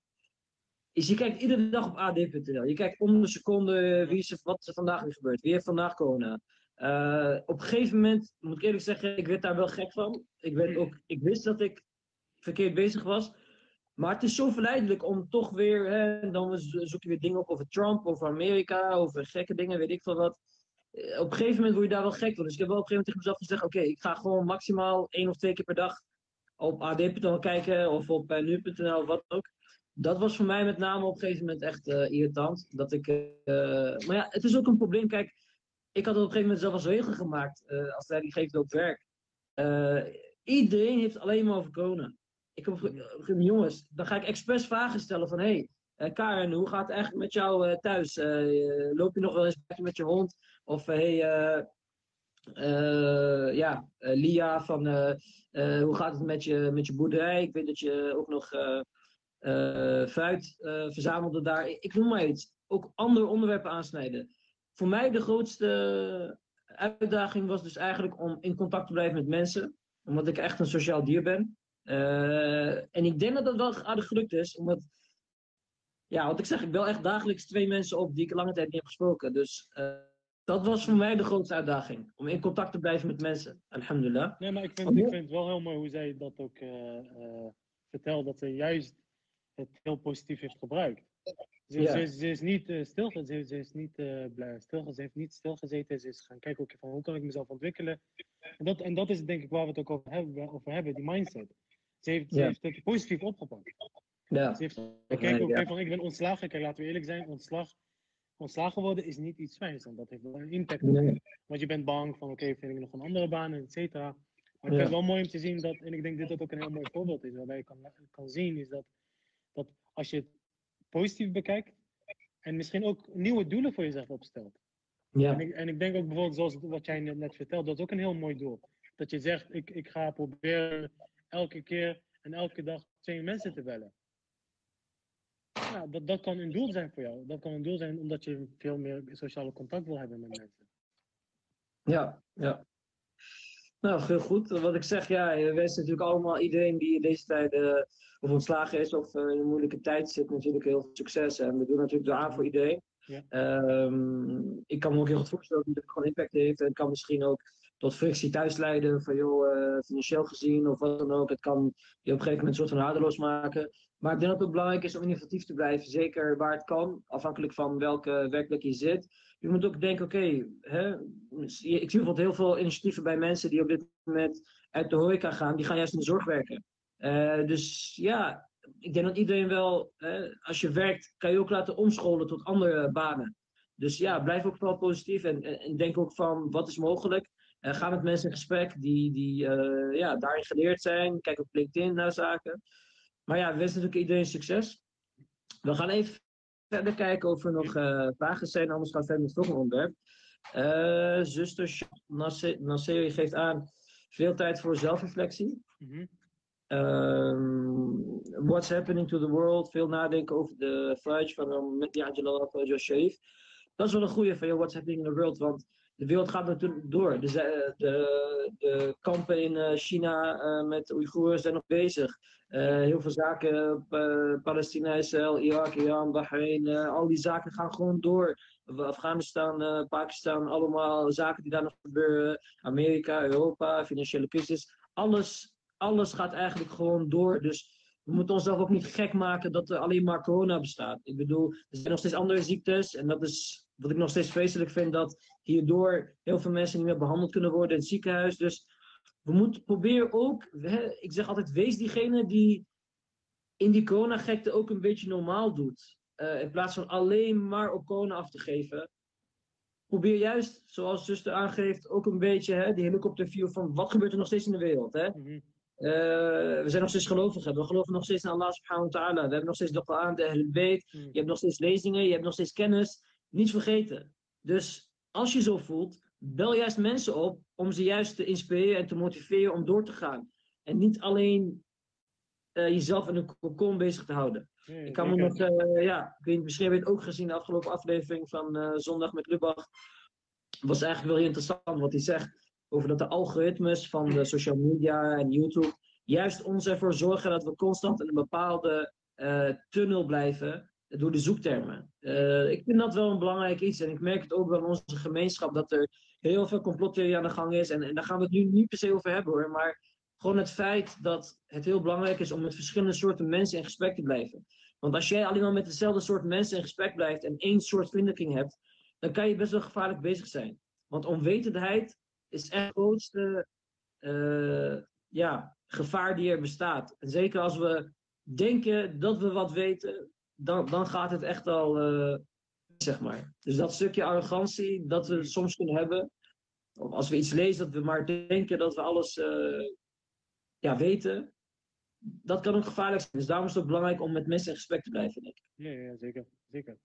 is je kijkt iedere dag op ad.nl. Je kijkt om de seconde wie wat er vandaag weer gebeurt. Wie heeft vandaag corona? Uh, op een gegeven moment, moet ik eerlijk zeggen, ik werd daar wel gek van. Ik, ook, ik wist dat ik verkeerd bezig was. Maar het is zo verleidelijk om toch weer, hè, dan zoek je weer dingen op over Trump, over Amerika, over gekke dingen, weet ik veel wat. Eh, op een gegeven moment word je daar wel gek van. Dus ik heb wel op een gegeven moment tegen mezelf gezegd, oké, ik ga gewoon maximaal één of twee keer per dag op ad.nl kijken of op uh, nu.nl of wat ook. Dat was voor mij met name op een gegeven moment echt uh, irritant. Dat ik, maar ja, het is ook een probleem. Kijk, ik had op een gegeven moment zelf als regel gemaakt, uh, als leidinggevende op werk. Iedereen heeft alleen maar over. Ik op jongens, dan ga ik expres vragen stellen van, hé, hey, uh, Karen, hoe gaat het eigenlijk met jou thuis? loop je nog wel eens met je hond? Of, hé, hey, ja, Lia, van, hoe gaat het met je, met je boerderij? Ik weet dat je ook nog fruit verzamelde daar. Ik noem maar iets. Ook andere onderwerpen aansnijden voor mij de grootste uitdaging was dus eigenlijk om in contact te blijven met mensen. Omdat ik echt een sociaal dier ben. Uh, en ik denk dat dat wel aardig gelukt is. Omdat, ja, wat ik zeg, ik bel echt dagelijks twee mensen op die ik lange tijd niet heb gesproken. Dus uh, dat was voor mij de grootste uitdaging. Om in contact te blijven met mensen. Alhamdulillah. Nee, maar ik vind, ik vind het wel heel mooi hoe zij dat ook uh, vertelt. Dat ze juist het heel positief heeft gebruikt. Ze, ja. ze, ze, is niet uh, stilgezeten, ze, is niet uh, blij, ze heeft niet stilgezeten. Ze is gaan kijken okay, van hoe kan ik mezelf ontwikkelen. En dat, en dat is denk ik waar we het ook over hebben, over hebben die mindset. Ze heeft, ze heeft het positief opgepakt. Ja. Ze heeft gekeken, okay, van ik ben ontslagen. Kijk, laten we eerlijk zijn, ontslag, ontslagen worden is niet iets fijns. Want dat heeft wel een impact. Nee. Want je bent bang van oké, vind ik nog een andere baan, et cetera. Maar ik vind het wel mooi om te zien dat, en ik denk dat dit ook een heel mooi voorbeeld is, waarbij je kan, kan zien, is dat, dat als je positief bekijkt. En misschien ook nieuwe doelen voor jezelf opstelt. Ja. En, ik, en ik denk ook bijvoorbeeld, zoals wat jij net vertelt, dat is ook een heel mooi doel. Dat je zegt, ik, ik ga proberen elke keer en elke dag twee mensen te bellen. Ja, dat, dat kan een doel zijn voor jou. Dat kan een doel zijn omdat je veel meer sociale contact wil hebben met mensen. Ja, ja. Nou, heel goed. Wat ik zeg, ja, we wensen natuurlijk allemaal iedereen die in deze tijd uh, of ontslagen is of uh, in een moeilijke tijd zit, natuurlijk heel veel succes. En we doen natuurlijk aan voor iedereen. Ja. Um, ik kan me ook heel goed voorstellen dat het gewoon impact heeft. En kan misschien ook tot frictie thuis leiden, van joh, uh, financieel gezien of wat dan ook. Het kan je op een gegeven moment een soort van hardeloos maken. Maar ik denk dat het belangrijk is om innovatief te blijven, zeker waar het kan, afhankelijk van welke werkplek je zit. Je moet ook denken, oké, okay, ik zie bijvoorbeeld heel veel initiatieven bij mensen die op dit moment uit de horeca gaan, die gaan juist in de zorg werken. Uh, dus ja, ik denk dat iedereen wel, uh, als je werkt, kan je ook laten omscholen tot andere banen. Dus ja, blijf ook vooral positief en, en denk ook van wat is mogelijk. Uh, ga met mensen in gesprek die, die ja, daarin geleerd zijn. Kijk op LinkedIn naar zaken. Maar ja, we wensen natuurlijk iedereen succes. We gaan even verder kijken of er nog vragen zijn, anders gaan we verder met het volgende onderwerp. zuster Nasseri geeft aan veel tijd voor zelfreflectie. Mm -hmm. Um, what's happening to the world? Veel nadenken over de fudge van met die Angela Fudge Sharif. Dat is wel een goede van what's happening in the world. Want de wereld gaat natuurlijk door. De, de, de kampen in uh, China uh, met Oeigoeren zijn nog bezig. Uh, heel veel zaken, Palestina, Israël, Irak, Iran, Bahrein, al die zaken gaan gewoon door. Afghanistan, Pakistan, allemaal zaken die daar nog gebeuren. Amerika, Europa, financiële crisis. Alles alles gaat eigenlijk gewoon door. Dus we moeten onszelf ook niet gek maken dat er alleen maar corona bestaat. Ik bedoel, er zijn nog steeds andere ziektes. En dat is wat ik nog steeds vreselijk vind, dat hierdoor heel veel mensen niet meer behandeld kunnen worden in het ziekenhuis. Dus we moeten proberen ook, ik zeg altijd, wees diegene die in die coronagekte ook een beetje normaal doet. Uh, in plaats van alleen maar op corona af te geven. Probeer juist, zoals zuster aangeeft, ook een beetje hè, die helikopterview van wat gebeurt er nog steeds in de wereld. Hè? Mm -hmm. Uh, we zijn nog steeds gelovigen. We geloven nog steeds in Allah subhanahu wa ta'ala. We hebben nog steeds de Koran, de Ahlul Bayt. Je hebt nog steeds lezingen, je hebt nog steeds kennis. Niets vergeten. Dus als je zo voelt, bel juist mensen op om ze juist te inspireren en te motiveren om door te gaan. En niet alleen uh, jezelf in een cocon bezig te houden. ik kan me nog, uh, ja, ik weet, misschien heb je het ook gezien de afgelopen aflevering van uh, Zondag met Lubach. was eigenlijk wel interessant wat hij zegt over dat de algoritmes van de social media en YouTube juist ons ervoor zorgen dat we constant in een bepaalde tunnel blijven door de zoektermen. ik vind dat wel een belangrijk iets en ik merk het ook wel in onze gemeenschap dat er heel veel complottheorie aan de gang is. En, en daar gaan we het nu niet per se over hebben hoor, maar gewoon het feit dat het heel belangrijk is om met verschillende soorten mensen in gesprek te blijven. Want als jij alleen maar met dezelfde soort mensen in gesprek blijft en één soort vriendenkring hebt, dan kan je best wel gevaarlijk bezig zijn. Want onwetendheid is echt het grootste uh, ja, gevaar die er bestaat. En zeker als we denken dat we wat weten, dan, dan gaat het echt al, uh, zeg maar. Dus dat stukje arrogantie dat we soms kunnen hebben, of als we iets lezen dat we maar denken dat we alles uh, ja, weten, dat kan ook gevaarlijk zijn. Dus daarom is het ook belangrijk om met mensen in gesprek te blijven, denk ik. Ja, ja zeker. zeker.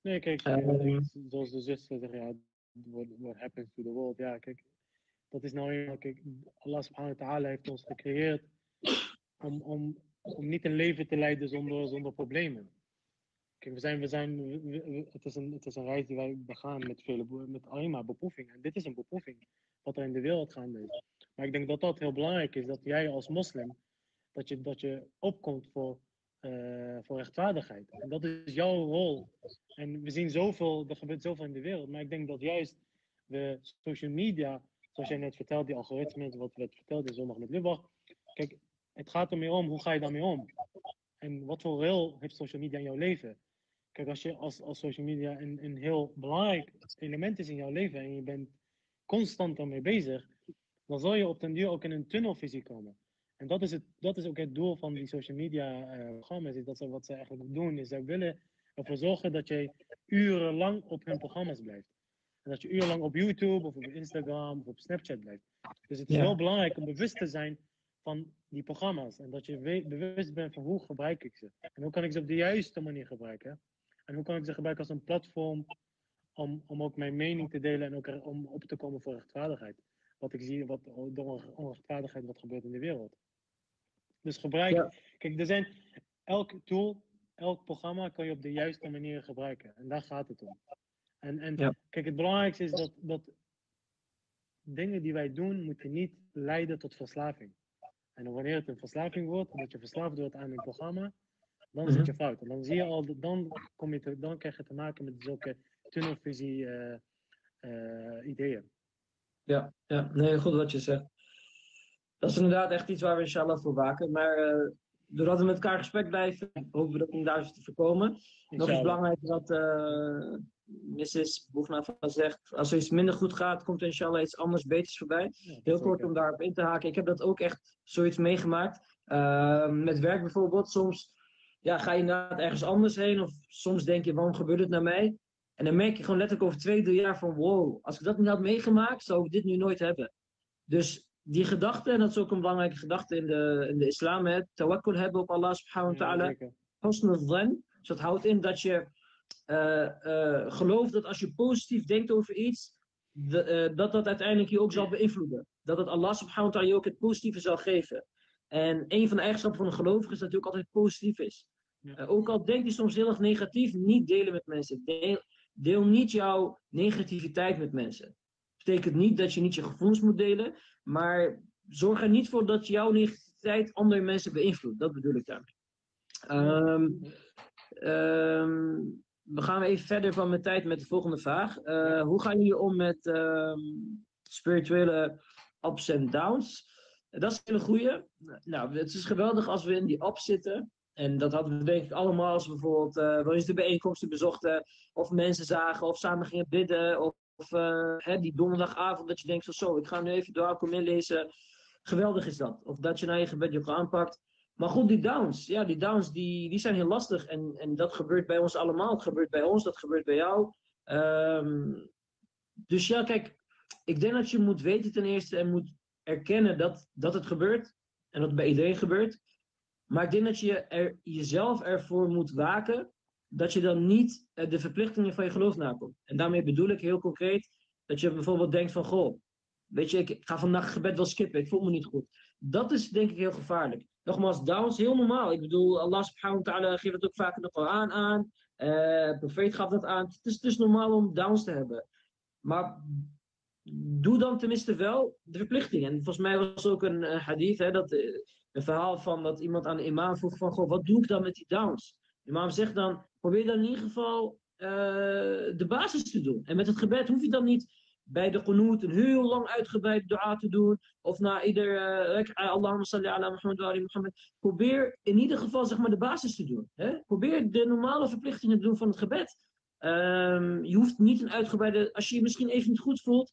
Nee, kijk, uh, zoals de zuster zegt, ja, what, what happens to the world. Ja, kijk, dat is nou eenmaal, kijk, Allah subhanahu wa ta'ala heeft ons gecreëerd om, om, om niet een leven te leiden zonder, zonder problemen. We zijn, we zijn, het, is een, het is een reis die wij begaan met, vele, met alleen maar beproeving. En dit is een beproeving, wat er in de wereld gaande is. Maar ik denk dat dat heel belangrijk is, dat jij als moslim, dat je, dat je opkomt voor, uh, voor rechtvaardigheid. En dat is jouw rol. En we zien zoveel, er gebeurt zoveel in de wereld, maar ik denk dat juist de social media, zoals jij net vertelde, die algoritmes, wat werd verteld in Zondag met Lubach, kijk, het gaat er meer om, hoe ga je daarmee om? En wat voor rol heeft social media in jouw leven? Kijk, als, je, als, als social media een, een heel belangrijk element is in jouw leven en je bent constant daarmee bezig, dan zal je op den duur ook in een tunnelvisie komen. En dat is, het, dat is ook het doel van die social media uh, programma's. Is dat ze, wat ze eigenlijk doen, is ze willen ervoor zorgen dat je urenlang op hun programma's blijft. En dat je urenlang op YouTube of op Instagram of op Snapchat blijft. Dus het is heel belangrijk om bewust te zijn van die programma's. En dat je bewust bent van hoe gebruik ik ze. En hoe kan ik ze op de juiste manier gebruiken. En hoe kan ik ze gebruiken als een platform om, om ook mijn mening te delen en ook om op te komen voor rechtvaardigheid wat ik zie, wat door onrechtvaardigheid wat gebeurt in de wereld. Dus gebruik, kijk, er zijn, elk tool, elk programma kan je op de juiste manier gebruiken. En daar gaat het om. En, en kijk, het belangrijkste is dat, dat dingen die wij doen, moeten niet leiden tot verslaving. En wanneer het een verslaving wordt, dat je verslaafd wordt aan een programma, dan zit je mhm. fout. En dan zie je al, dan, kom je te, dan krijg je te maken met zulke tunnelvisie uh, uh, ideeën. Ja, ja, nee, goed wat je zegt. Dat is inderdaad echt iets waar we inshallah voor waken. Maar uh, doordat we met elkaar gesprek blijven, hopen we dat inderdaad te voorkomen. Nog iets belangrijker wat uh, Mrs. Boegna van zegt. Als er iets minder goed gaat, komt er inshallah iets anders beters voorbij. Heel kort om daarop in te haken. Ik heb dat ook echt zoiets meegemaakt. Met werk bijvoorbeeld. Soms ja, ga je inderdaad ergens anders heen. Of soms denk je, waarom gebeurt het naar mij? En dan merk je gewoon letterlijk over twee, drie jaar van wow, als ik dat niet had meegemaakt, zou ik dit nu nooit hebben. Dus die gedachte, en dat is ook een belangrijke gedachte in de, in de islam, het tawakkul hebben op Allah subhanahu wa ta'ala. Dus dat houdt in dat je uh, uh, gelooft dat als je positief denkt over iets, de, uh, dat dat uiteindelijk je ook zal beïnvloeden. Dat het Allah subhanahu wa ta'ala je ook het positieve zal geven. En een van de eigenschappen van een gelovige is dat hij ook altijd positief is. Ja. ook al denkt hij soms heel erg negatief, niet delen met mensen. Deel, Deel niet jouw negativiteit met mensen. Betekent niet dat je niet je gevoelens moet delen, maar zorg er niet voor dat jouw negativiteit andere mensen beïnvloedt. Dat bedoel ik daarmee. Um, um, we gaan even verder van mijn tijd met de volgende vraag. Uh, hoe gaan jullie om met um, spirituele ups en downs? Dat is een hele goede. Nou, het is geweldig als we in die ups zitten. En dat hadden we denk ik allemaal als bijvoorbeeld uh, wel eens de bijeenkomsten bezochten, of mensen zagen, of samen gingen bidden, of, uh, hè, die donderdagavond dat je denkt van zo, ik ga nu even door Alkom lezen. Geweldig is dat. Of dat je naar je gebed je aanpakt. Maar goed, die downs, ja, die downs die, die zijn heel lastig. En, en dat gebeurt bij ons allemaal. Het gebeurt bij ons, dat gebeurt bij jou. Um, dus ja, kijk, ik denk dat je moet weten ten eerste en moet erkennen dat, dat het gebeurt. En dat het bij iedereen gebeurt. Maar ik denk dat je jezelf ervoor moet waken dat je dan niet eh, de verplichtingen van je geloof nakomt. En daarmee bedoel ik heel concreet, Dat je bijvoorbeeld denkt van, goh, weet je, ik ga vandaag gebed wel skippen, ik voel me niet goed. Dat is denk ik heel gevaarlijk. Nogmaals, downs, heel normaal. Ik bedoel, Allah subhanahu wa ta'ala geeft het ook vaak in de Koran aan. Uh, profeet gaf dat aan. Het is dus normaal om downs te hebben. Maar doe dan tenminste wel de verplichting. En volgens mij was ook een hadith, hè, dat, een verhaal van dat iemand aan de imam vroeg van, goh, wat doe ik dan met die downs? De imam zegt dan, probeer dan in ieder geval uh, de basis te doen. En met het gebed hoef je dan niet bij de qunut een heel lang uitgebreid dua te doen. Of na ieder uh, Allahumma salli ala Muhammad wa Muhammad. Probeer in ieder geval zeg maar de basis te doen. Hè? Probeer de normale verplichtingen te doen van het gebed. Um, je hoeft niet een uitgebreide... Als je je misschien even niet goed voelt,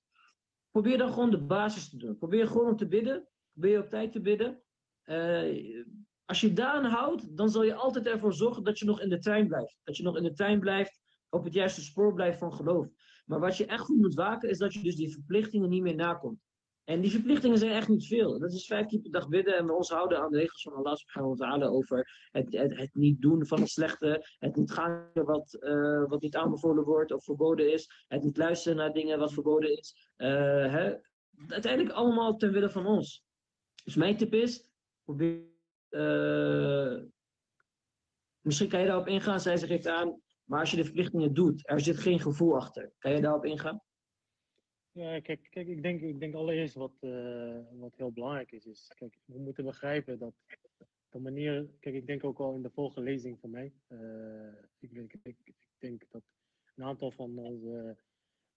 probeer dan gewoon de basis te doen. Probeer gewoon om te bidden. Probeer op tijd te bidden. Uh, als je daaraan houdt, dan zal je altijd ervoor zorgen dat je nog in de trein blijft. Dat je nog in de trein blijft, op het juiste spoor blijft van geloof. Maar wat je echt goed moet waken, is dat je dus die verplichtingen niet meer nakomt. En die verplichtingen zijn echt niet veel. Dat is vijf keer per dag bidden en we ons houden aan de regels van Allah subhanahu wa ta'ala over het, het, niet doen van het slechte, het niet gaan wat, uh, wat niet aanbevolen wordt of verboden is, het niet luisteren naar dingen wat verboden is. Uh, hè? Uiteindelijk allemaal ten wille van ons. Dus mijn tip is, probeer, uh, misschien kan je daarop ingaan, zij zich geeft aan, maar als je de verplichtingen doet, er zit geen gevoel achter. Kan je daarop ingaan? Ja, kijk, kijk ik, denk, ik denk allereerst wat, uh, wat heel belangrijk is, is kijk, we moeten begrijpen dat de manier, kijk, ik denk ook al in de vorige lezing van mij, uh, ik, ik, ik, ik, denk dat een aantal van onze,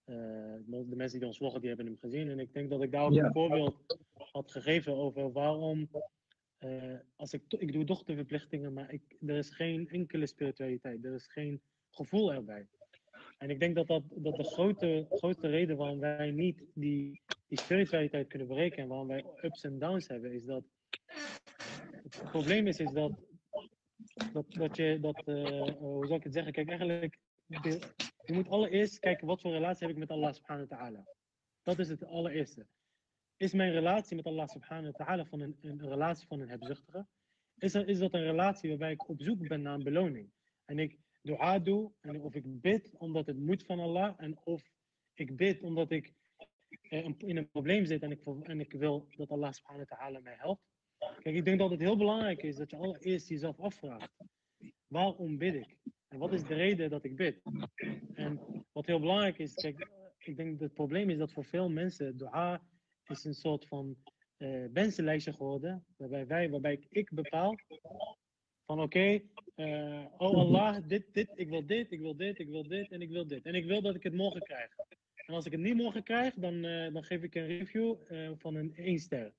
uh, de mensen die ons volgen, die hebben hem gezien. En ik denk dat ik daar ook ja. een voorbeeld had gegeven over waarom, als ik, ik doe toch de verplichtingen, maar ik, er is geen enkele spiritualiteit, er is geen gevoel erbij. En ik denk dat dat, dat de grote, grote reden waarom wij niet die, die spiritualiteit kunnen bereiken en waarom wij ups en downs hebben, is dat het probleem is, is dat, dat, dat je, dat, uh, hoe zou ik het zeggen, kijk eigenlijk, je, je moet allereerst kijken wat voor relatie heb ik met Allah subhanahu wa ta'ala. Dat is het allereerste. Is mijn relatie met Allah subhanahu wa ta'ala van een, relatie van een hebzuchtige? Is, is dat een relatie waarbij ik op zoek ben naar een beloning? En ik, dua doe of ik bid omdat het moet van Allah en of ik bid omdat ik in een probleem zit en ik, en ik wil dat Allah subhanahu wa ta'ala mij helpt. Kijk, ik denk dat het heel belangrijk is dat je allereerst jezelf afvraagt. Waarom bid ik? En wat is de reden dat ik bid? En wat heel belangrijk is, kijk, ik denk dat het probleem is dat voor veel mensen dua is een soort van uh, wensenlijstje geworden, waarbij, wij, waarbij ik bepaal van oké, okay, uh, oh Allah, dit, dit, ik wil dit, ik wil dit, ik wil dit en ik wil dit. En ik wil dat ik het morgen krijg. En als ik het niet morgen krijg, dan, uh, dan geef ik een review uh, van een 1 ster.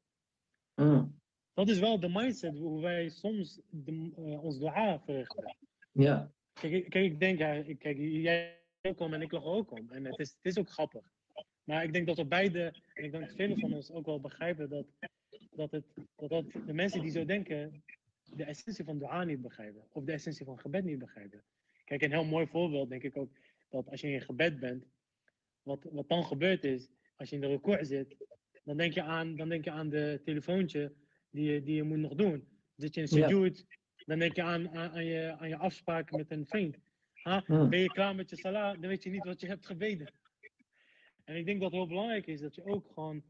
Mm. Dat is wel de mindset hoe wij soms de, ons dua verrichten. Ja. Kijk, kijk ik denk, ja, kijk, jij ook om en ik lach ook om. En het is, het is ook grappig. Maar ik denk dat we beide, en ik denk dat velen van ons ook wel begrijpen dat, dat, het, dat, dat de mensen die zo denken, de essentie van dua niet begrijpen. Of de essentie van gebed niet begrijpen. Kijk, een heel mooi voorbeeld denk ik ook, dat als je in gebed bent, wat, wat dan gebeurt is, als je in de record zit, dan denk je aan, dan denk je aan de telefoontje die je, die je moet nog doen. Zit je in sujoed, ja. dan denk je aan, aan, aan, je, aan je afspraak met een vriend. Ha? Ben je klaar met je salah, dan weet je niet wat je hebt gebeden. En ik denk dat heel belangrijk is dat je ook gewoon,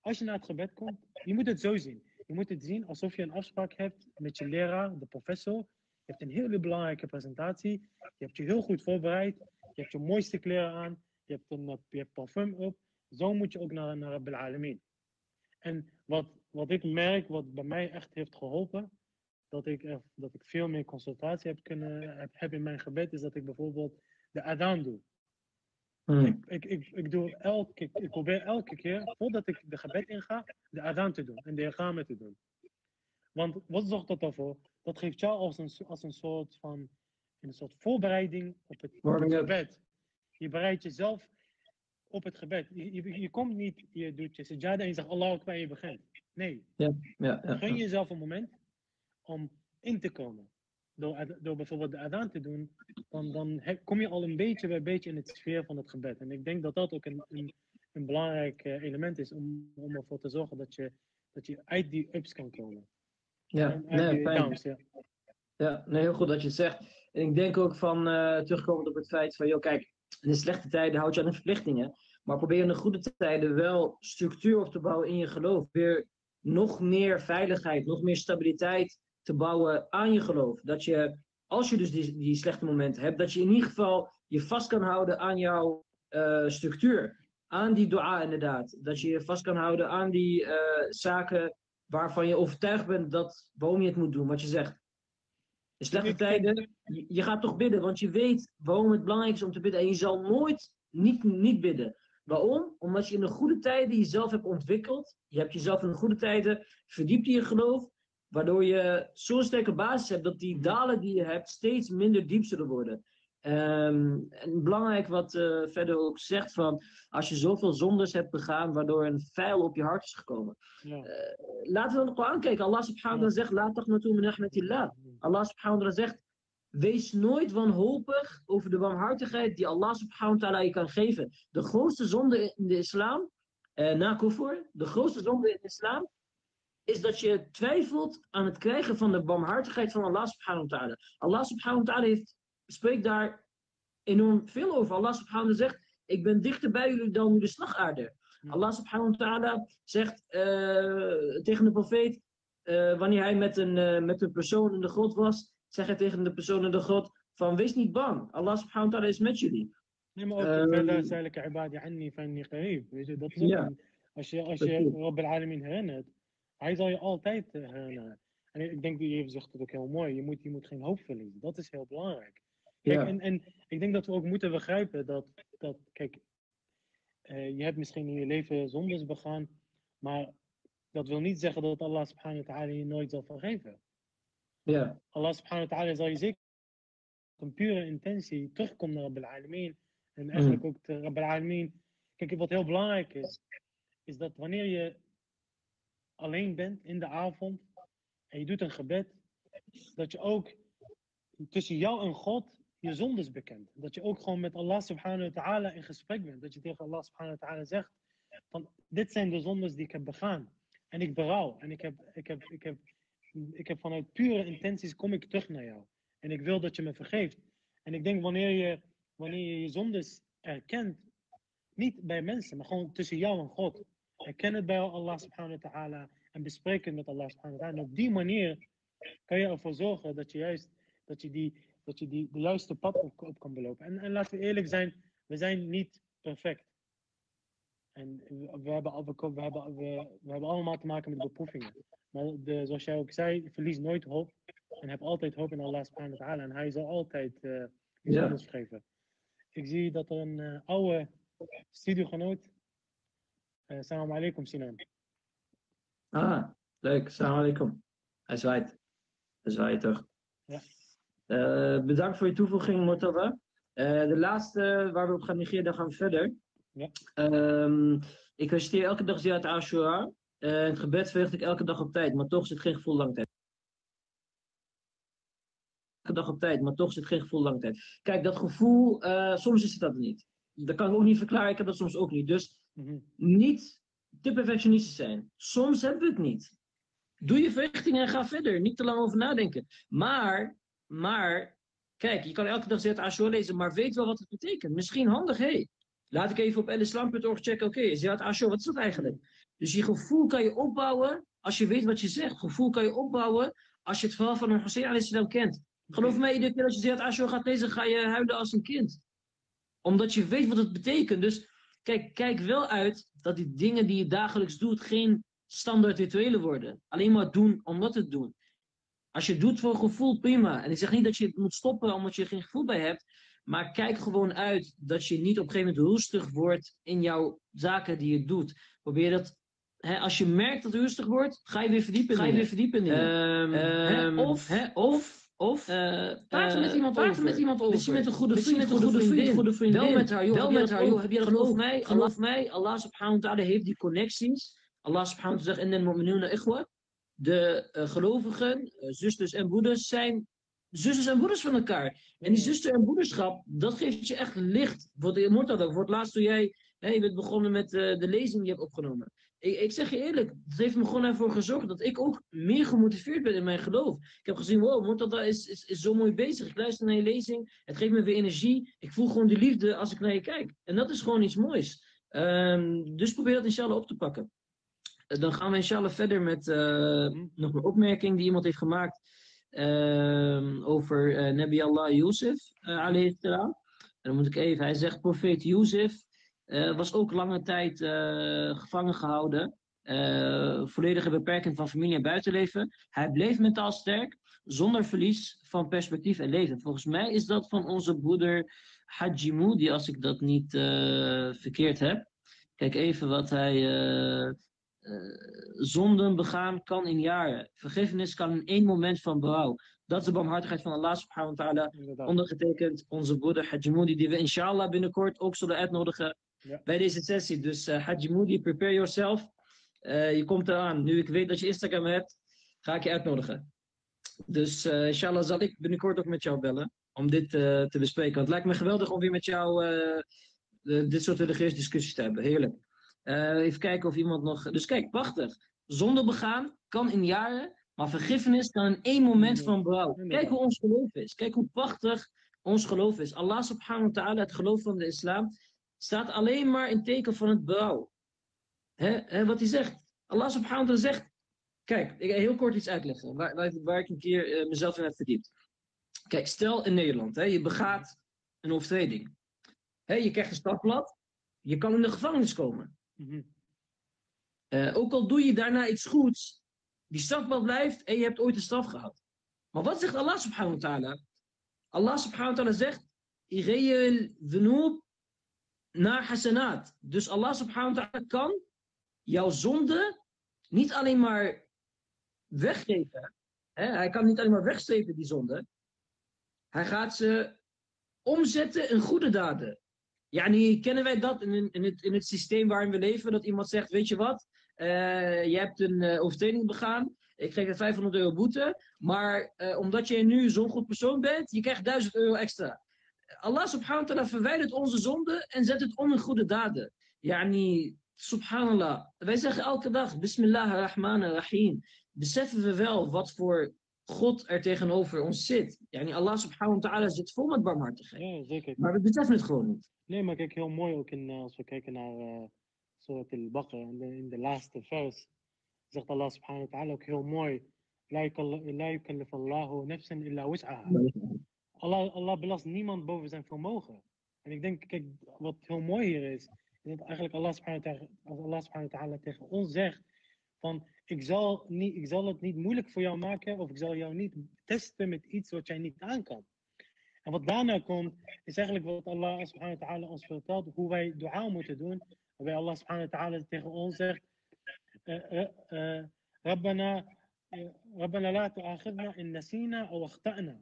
als je naar het gebed komt, je moet het zo zien. Je moet het zien alsof je een afspraak hebt met je leraar, de professor. Je hebt een hele belangrijke presentatie. Je hebt je heel goed voorbereid. Je hebt je mooiste kleren aan. Je hebt, een, je hebt parfum op. Zo moet je ook naar, naar Rabbil Alamin. En wat, wat ik merk, wat bij mij echt heeft geholpen, dat ik, dat ik veel meer consultatie heb, kunnen, heb, heb in mijn gebed, is dat ik bijvoorbeeld de adaan doe. Mm. Ik, ik, ik, doe elke, ik probeer elke keer, voordat ik de gebed inga, de adaan te doen en de igame te doen. Want wat zorgt dat ervoor? Dat geeft jou als een, als een, soort, van, een soort voorbereiding op het, op het gebed. Je bereidt jezelf op het gebed. Je, je, je komt niet, je doet je sajada en je zegt Allah Akbar en je begint. Nee. Ja, ja, ja, Gun jezelf een moment om in te komen door, door bijvoorbeeld de adaan te doen, dan, dan kom je al een beetje bij beetje in het sfeer van het gebed. En ik denk dat dat ook een, een, een belangrijk element is om, om ervoor te zorgen dat je, dat je uit die ups kan komen. Ja, nee, downs. Ja, nee, heel goed dat je het zegt. En ik denk ook van, uh, terugkomend op het feit van, joh, kijk, in de slechte tijden houd je aan de verplichtingen. Maar probeer in de goede tijden wel structuur op te bouwen in je geloof. Weer nog meer veiligheid, nog meer stabiliteit te bouwen aan je geloof. Dat je, als je dus die, die slechte momenten hebt, dat je in ieder geval je vast kan houden aan jouw uh, structuur. Aan die dua inderdaad. Dat je je vast kan houden aan die uh, zaken waarvan je overtuigd bent dat waarom je het moet doen, wat je zegt. In slechte tijden, je, je gaat toch bidden, want je weet waarom het belangrijk is om te bidden. En je zal nooit niet, niet bidden. Waarom? Omdat je in de goede tijden jezelf hebt ontwikkeld. Je hebt jezelf in de goede tijden verdiept in je geloof. Waardoor je zo'n sterke basis hebt dat die dalen die je hebt steeds minder diep zullen worden. Um, en belangrijk wat uh, verder ook zegt van als je zoveel zondes hebt begaan waardoor een vijl op je hart is gekomen. Ja. Uh, laten we dan de Koran kijken. Allah subhanahu wa zegt, laat toch naartoe min rahmatillah. Allah subhanahu wa zegt, wees nooit wanhopig over de barmhartigheid die Allah subhanahu wa ta'ala je kan geven. De grootste zonde in de islam, uh, na kufur, de grootste zonde in de islam, is dat je twijfelt aan het krijgen van de barmhartigheid van Allah subhanahu wa ta'ala. Allah subhanahu wa ta'ala heeft spreekt daar enorm veel over. Allah subhanahu wa ta'ala zegt, ik ben dichter bij jullie dan de slagaarde. Allah subhanahu wa ta'ala zegt uh, tegen de profeet, uh, wanneer hij met een, uh, met een persoon in de grot was, zegt hij tegen de persoon in de grot van wees niet bang. Allah subhanahu wa ta'ala is met jullie. Nee, maar ook ibadi anni dat is ja. Als je, als je Rabb al-Alamin herinnert, hij zal je altijd herinneren. En ik denk, je zegt het ook heel mooi, je moet, je moet geen hoop verliezen. Dat is heel belangrijk. Kijk, ja. en, en ik denk dat we ook moeten begrijpen dat, dat kijk, uh, je hebt misschien in je leven zondes begaan, maar dat wil niet zeggen dat Allah subhanahu wa ta'ala je nooit zal vergeven. Ja. Allah subhanahu wa ta'ala zal je zeker een pure intentie terugkomt naar Rabbil Alamin. En eigenlijk mm. ook de Rabbil Alamin. Kijk, wat heel belangrijk is, is dat wanneer je alleen bent in de avond en je doet een gebed, dat je ook tussen jou en God je zondes bekend. Dat je ook gewoon met Allah subhanahu wa ta'ala in gesprek bent. Dat je tegen Allah subhanahu wa ta'ala zegt van dit zijn de zondes die ik heb begaan. En ik berouw. En ik heb, ik heb, ik heb, ik heb vanuit pure intenties kom ik terug naar jou. En ik wil dat je me vergeeft. En ik denk wanneer je wanneer je, je zondes erkent, niet bij mensen, maar gewoon tussen jou en God. Erken het bij Allah subhanahu wa ta'ala en bespreek het met Allah subhanahu wa ta'ala. En op die manier kan je ervoor zorgen dat je juist dat je die dat je die, de juiste pad op, op kan belopen. En, en laten we eerlijk zijn, we zijn niet perfect. En we hebben, we, we, hebben, we, we hebben allemaal te maken met beproevingen. Maar de, zoals jij ook zei, verlies nooit hoop. En heb altijd hoop in Allah subhanahu wa ta'ala. En hij zal altijd uh, iets ja. anders geven. Ik zie dat er een uh, oude studiogenoot. Uh, salam alaikum, Sinan. Ah, leuk. Salam alaikum. Hij zwaait. Hij zwaait toch? Ja. Uh, bedankt voor je toevoeging, Mortava. Uh, de laatste waar we op gaan negeren, dan gaan we verder. Ja. Um, ik reciteer elke dag Ziyad Ashura. Uh, het gebed verricht ik elke dag op tijd, maar toch zit geen gevoel lang tijd. Elke dag op tijd, maar toch zit geen gevoel lang tijd. Kijk, dat gevoel, soms is het dat niet. Dat kan ik ook niet verklaren, ik heb dat soms ook niet. Dus -hmm. niet te perfectionistisch zijn. Soms hebben we het niet. Doe je verrichting en ga verder. Niet te lang over nadenken. Maar maar, kijk, je kan elke dag Zet Ashur lezen, maar weet wel wat het betekent. Misschien handig, hé. Laat ik even op elislam.org checken, oké, okay, Zet Ashur, wat is dat eigenlijk? Dus je gevoel kan je opbouwen als je weet wat je zegt. Gevoel kan je opbouwen als je het verhaal van een Hussein al kent. Geloof mij, als je Zet Ashur gaat lezen, ga je huilen als een kind. Omdat je weet wat het betekent. Dus kijk, kijk wel uit dat die dingen die je dagelijks doet geen standaard rituelen worden. Alleen maar doen omdat het doen. Als je het doet voor gevoel, prima. En ik zeg niet dat je het moet stoppen omdat je er geen gevoel bij hebt. Maar kijk gewoon uit dat je niet op een gegeven moment rustig wordt in jouw zaken die je doet. Probeer dat. Hè, als je merkt dat het rustig wordt, ga je weer verdiepen. Ga je weer verdiepen in. Um, um, of, hè, of, of uh, praat er met iemand over. met iemand over. Misschien met een goede vriend, met een goede vriendin. Goede vriendin. Wel met haar, joh. Wel met haar, joh. Heb je dat geloof mij? Geloof mij. Allah subhanahu wa ta'ala heeft die connecties. Allah subhanahu wa ta'ala zegt in de mu'minuna ikhwa de uh, gelovigen, uh, zusters en broeders, zijn zusters en broeders van elkaar. En die zuster- en broederschap, dat geeft je echt licht. Voor de voor het laatst toen jij, hè, je bent begonnen met de lezing die je hebt opgenomen. Ik, ik, zeg je eerlijk, het heeft me gewoon ervoor gezorgd dat ik ook meer gemotiveerd ben in mijn geloof. Ik heb gezien, wow, Mortada is, is, is zo mooi bezig. Ik luister naar je lezing, het geeft me weer energie. Ik voel gewoon de liefde als ik naar je kijk. En dat is gewoon iets moois. Ehm, dus probeer dat inshallah op te pakken. Eh, dan gaan we inshallah verder met eh, nog een opmerking die iemand heeft gemaakt ehm, over uh, Nabi Allah Yusuf, uh. En dan moet ik even, hij zegt, profeet Yusuf was ook lange tijd gevangen gehouden. volledige beperking van familie en buitenleven. Hij bleef mentaal sterk, zonder verlies van perspectief en leven. Volgens mij is dat van onze broeder Haji Moody, als ik dat niet verkeerd heb. Kijk even wat hij zonden begaan kan in jaren. Vergiffenis kan in één moment van berouw. Dat is de barmhartigheid van Allah subhanahu wa ta'ala. Ondergetekend onze broeder Hajimoudi, die we inshallah binnenkort ook zullen uitnodigen ja. bij deze sessie. Dus uh, Hajimoudi, prepare yourself. Uh, je komt eraan. Nu ik weet dat je Instagram hebt, ga ik je uitnodigen. Dus uh, inshallah zal ik binnenkort ook met jou bellen om dit te bespreken. Want het lijkt me geweldig om weer met jou dit soort religieuze discussies te hebben. Heerlijk. Even kijken of iemand nog. Dus kijk, prachtig. Zonde begaan kan in jaren, maar vergiffenis kan in één moment van berouw. Kijk hoe ons geloof is. Kijk hoe prachtig ons geloof is. Allah subhanahu wa ta'ala, het geloof van de islam, staat alleen maar in teken van het berouw. Hè? wat hij zegt. Allah subhanahu wa ta'ala zegt. Kijk, ik ga heel kort iets uitleggen waar, waar, waar ik een keer uh, mezelf in heb verdiept. Kijk, stel in Nederland, hè, je begaat een overtreding. Hè, je krijgt een strafblad, je kan in de gevangenis komen. Mhm. Eh, ook al doe je daarna iets goeds, die strafbaar blijft en je hebt ooit een straf gehad. Maar wat zegt Allah subhanahu wa ta'ala? Allah subhanahu wa ta'ala zegt, naar hasanat. Dus Allah subhanahu wa ta'ala kan jouw zonde niet alleen maar weggeven. Hè? Hij kan niet alleen maar wegstrepen die zonde. Hij gaat ze omzetten in goede daden. Ja, nu kennen wij dat in, in, het, in het systeem waarin we leven, dat iemand zegt, weet je wat, je hebt een uh, overtreding begaan, ik geef je 500 euro boete, maar uh, omdat je nu zo'n goed persoon bent, je krijgt 1000 euro extra. Allah subhanahu wa ta'ala verwijdert onze zonde en zet het om in goede daden. Yani, subhanallah, wij zeggen elke dag, bismillah ar-Rahman ar-Rahim. Beseffen we wel wat voor God er tegenover ons zit. Yani Allah subhanahu wa ta'ala zit vol met barmhartigheid. Ja, zeker. Maar we beseffen het gewoon niet. Nee, maar kijk, heel mooi ook in, als we kijken naar uh, Surat al-Baqarah, in, in, de laatste vers, zegt Allah subhanahu wa ta'ala ook heel mooi, illa wus'aha. Allah, Allah belast niemand boven zijn vermogen. En ik denk, kijk, wat heel mooi hier is, is dat eigenlijk Allah subhanahu wa Allah subhanahu wa ta'ala tegen ons zegt, van ik zal, niet, ik zal het niet moeilijk voor jou maken, of ik zal jou niet testen met iets wat jij niet aan kan. En wat daarna komt, is eigenlijk wat Allah subhanahu wa ta'ala ons vertelt, hoe wij dua moeten doen. Waarbij Allah subhanahu wa ta'ala tegen ons zegt, Rabbana, Rabbana la tu'akhidna in nasina of akhta'na.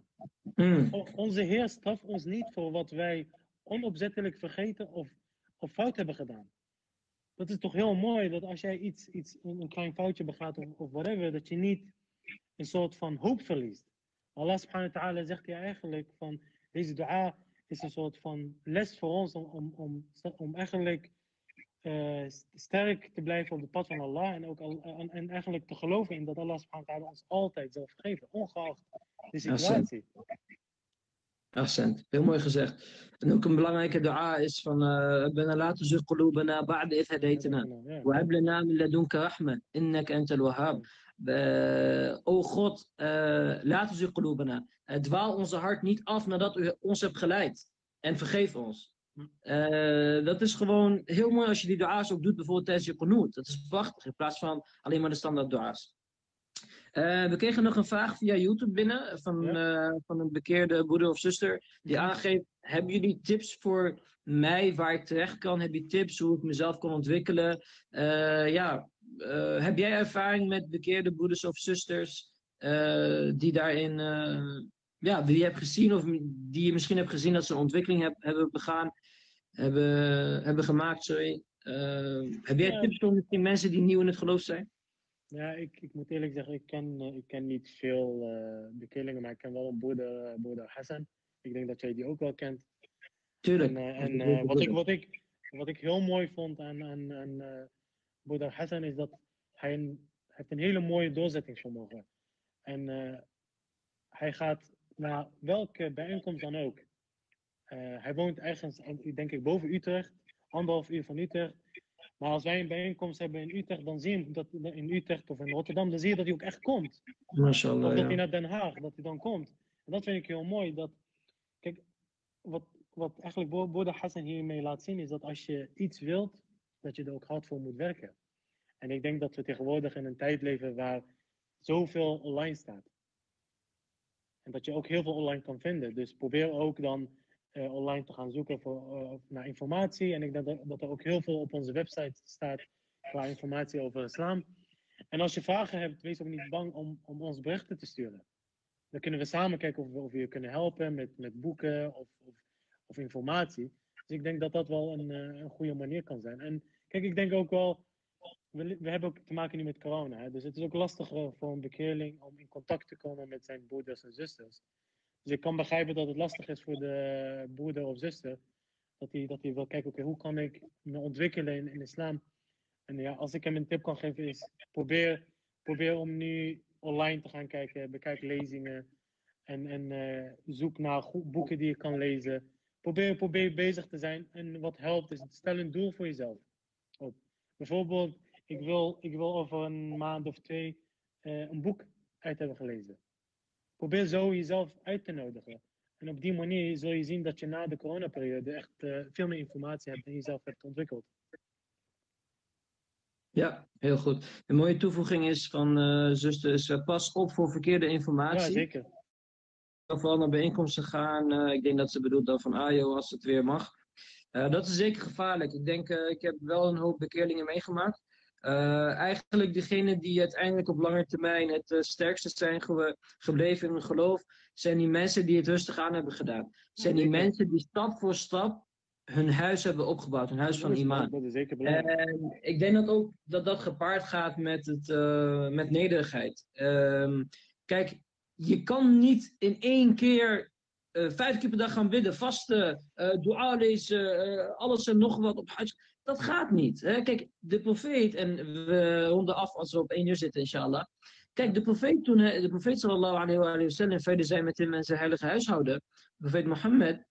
Onze Heer straft ons niet voor wat wij onopzettelijk vergeten of, of fout hebben gedaan. Dat is toch heel mooi, dat als jij iets, iets een klein foutje begaat of, of whatever, dat je niet een soort van hoop verliest. Allah subhanahu wa ta'ala zegt je eigenlijk van, deze dua is een soort van les voor ons om, om, om, om eigenlijk eh, sterk te blijven op het pad van Allah. En, ook en, en eigenlijk te geloven in dat Allah subhanahu ons altijd zal vergeven, ongeacht de situatie. Accent. Heel mooi gezegd. En ook een belangrijke dua is van eh, Rabbana la tuzigh qulubana ba'da idh hadaytana wa min ladunka rahma innaka antal wahhab. O God, eh, la tuzigh qulubana. Dwaal onze hart niet af nadat u ons hebt geleid en vergeef ons. Uh, dat is gewoon heel mooi als je die dua's ook doet, bijvoorbeeld tijdens je qunut. Dat is prachtig, in plaats van alleen maar de standaard dua's. Uh, we kregen nog een vraag via YouTube binnen van, ja. uh, van een bekeerde broeder of zuster. Die aangeeft, hebben jullie tips voor mij waar ik terecht kan? Heb je tips hoe ik mezelf kan ontwikkelen? Ja, heb jij ervaring met bekeerde broeders of zusters die daarin, ja, die je hebt gezien of die je misschien hebt gezien dat ze een ontwikkeling heb, hebben begaan, hebben, hebben gemaakt, sorry. heb jij ja. tips voor misschien mensen die nieuw in het geloof zijn? Ja, ik, ik moet eerlijk zeggen, ik ken, ik ken niet veel bekeerlingen, maar ik ken wel een broeder, broeder Hassan. Ik denk dat jij die ook wel kent. Tuurlijk. En, en wat, ik, wat, ik, wat ik heel mooi vond aan, aan, aan Boeddha Hassan is dat hij een, heeft een hele mooie doorzettingsvermogen. En uh, hij gaat naar welke bijeenkomst dan ook. Uh, hij woont ergens, denk ik, boven Utrecht. anderhalf uur van Utrecht. Maar als wij een bijeenkomst hebben in Utrecht, dan zie je dat in Utrecht of in Rotterdam, dan zie je dat hij ook echt komt. Mashallah, Of dat ja. hij naar Den Haag, dat hij dan komt. En dat vind ik heel mooi. Dat, kijk, wat, wat eigenlijk Bo- Boda Hassan hiermee laat zien, is dat als je iets wilt, dat je er ook hard voor moet werken. En ik denk dat we tegenwoordig in een tijd leven waar zoveel online staat. En dat je ook heel veel online kan vinden. Dus probeer ook dan eh, online te gaan zoeken voor, eh, naar informatie. En ik denk dat, dat er ook heel veel op onze website staat qua informatie over islam. En als je vragen hebt, wees ook niet bang om, om ons berichten te sturen. Dan kunnen we samen kijken of we, of je kunnen helpen met, met boeken of, of, of informatie. Dus ik denk dat dat wel een, eh, een goede manier kan zijn. En kijk, ik denk ook wel, we, we hebben ook te maken nu met corona. Hè? Dus het is ook lastiger voor een bekeerling om in contact te komen met zijn broeders en zusters. Dus ik kan begrijpen dat het lastig is voor de broeder of zuster. Dat hij, dat hij wil kijken, oké, hoe kan ik me ontwikkelen in, in islam? En ja, als ik hem een tip kan geven is, probeer, probeer om nu online te gaan kijken. Bekijk lezingen. En, en eh, zoek naar boeken die je kan lezen. Probeer, probeer bezig te zijn. En wat helpt is, stel een doel voor jezelf. Bijvoorbeeld, ik wil, ik wil over een maand of twee eh, een boek uit hebben gelezen. Probeer zo jezelf uit te nodigen. En op die manier zul je zien dat je na de coronaperiode echt eh, veel meer informatie hebt en jezelf hebt ontwikkeld. Ja, heel goed. Een mooie toevoeging is van eh zuster, is, pas op voor verkeerde Ja, informatie. zeker. Vooral naar bijeenkomsten gaan. ik denk dat ze bedoelt dan van AJO als het weer mag. Eh, dat is zeker gevaarlijk. Ik denk, eh, ik heb wel een hoop bekeerlingen meegemaakt. Eh, eigenlijk degene die uiteindelijk op lange termijn het sterkste zijn gebleven in hun geloof, zijn die mensen die het rustig aan hebben gedaan. Zijn die mensen die stap voor stap hun huis hebben opgebouwd, hun huis van imaan. Dat is zeker belangrijk. En ik denk dat ook dat dat gepaard gaat met, het, met nederigheid. Ehm, kijk, je kan niet in één keer eh, vijf keer per dag gaan bidden, vasten, eh dua lezen, eh, alles en nog wat op huis. Dat gaat niet. Hè? Kijk, de profeet, en we ronden af als we op één uur zitten, inshallah. Kijk, de profeet toen, de profeet sallallahu alayhi wa alayhi wa sallam, vrede zijn met hem en zijn heilige huishouden, de profeet Mohammed,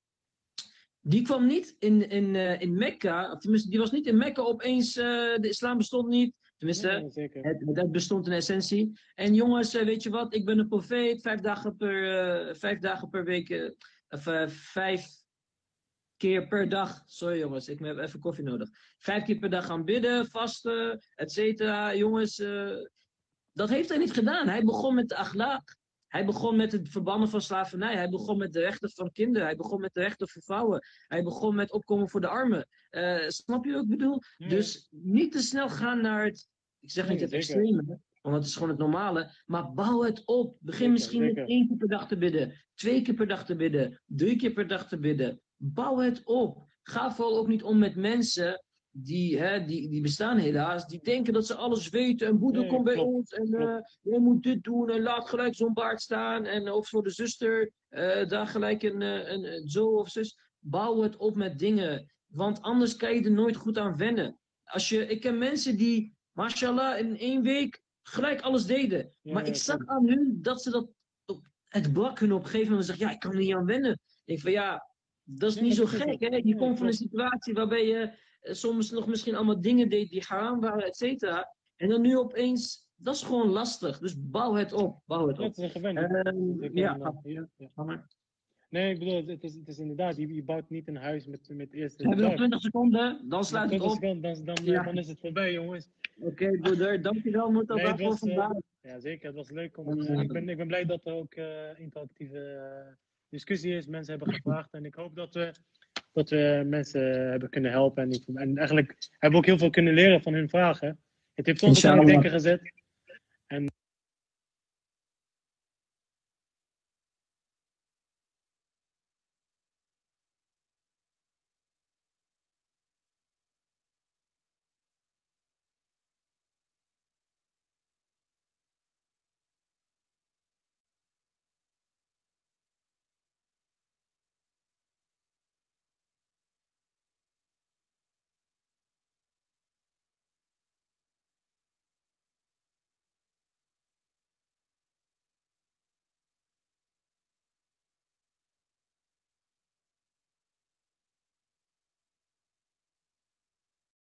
die kwam niet in, in, in Mekka, die was niet in Mekka opeens, de islam bestond niet. Tenminste, Ja, zeker. het, het bestond in essentie. En jongens, eh, weet je wat, ik ben een profeet, vijf dagen per, eh, vijf dagen per week, eh, of eh, vijf keer per dag. Sorry jongens, ik heb even koffie nodig. Vijf keer per dag gaan bidden, vasten, et cetera. Jongens, dat heeft hij niet gedaan. Hij begon met de. Hij begon met het verbannen van slavernij. Hij begon met de rechten van kinderen. Hij begon met de rechten van vrouwen. Hij begon met opkomen voor de armen. Eh, snap je wat ik bedoel? Dus niet te snel gaan naar het, ik zeg niet het extreme, want dat is gewoon het normale. Maar bouw het op. Begin Zeker, misschien zeker. met één keer per dag te bidden, twee keer per dag te bidden, drie keer per dag te bidden. Bouw het op. Ga vooral ook niet om met mensen die, hè, die, die bestaan helaas, die denken dat ze alles weten. En moeder Nee, komt bij ons en eh klopt. jij moet dit doen en laat gelijk zo'n baard staan. En of voor de zuster, eh, daar gelijk een, eh, een, een zo of zus. Bouw het op met dingen. Want anders kan je er nooit goed aan wennen. Als je, ik ken mensen die, mashallah, in één week gelijk alles deden. Ja, maar ja, ik zag aan hun dat ze dat, op, het brak hun op een gegeven moment. zeggen, ja, ik kan er niet aan wennen. Ik denk van ja, dat is niet zo gek. Hè? Je komt van een situatie waarbij je eh, soms nog misschien allemaal dingen deed die haram waren, et cetera. En dan nu opeens, dat is gewoon lastig. Dus bouw het op, bouw het op. het is een gewenning. Ehm, ja. Ja. Nee, ik bedoel, het is, het is inderdaad, je, je bouwt niet een huis met, met eerst We hebben nog 20 seconden, dan sluit 20 op. seconden, dan, dan, Ja. dan is het voorbij, jongens. Oké, broeder, dankjewel. Nee, het voor was, eh, vandaag. Ja, zeker. Het was leuk om. Eh, ik, ben, ik ben blij dat er ook eh, interactieve discussie is. Mensen hebben gevraagd en ik hoop dat we, dat we mensen hebben kunnen helpen. En, en eigenlijk hebben we ook heel veel kunnen leren van hun vragen. Het heeft ons ook aan het denken gezet.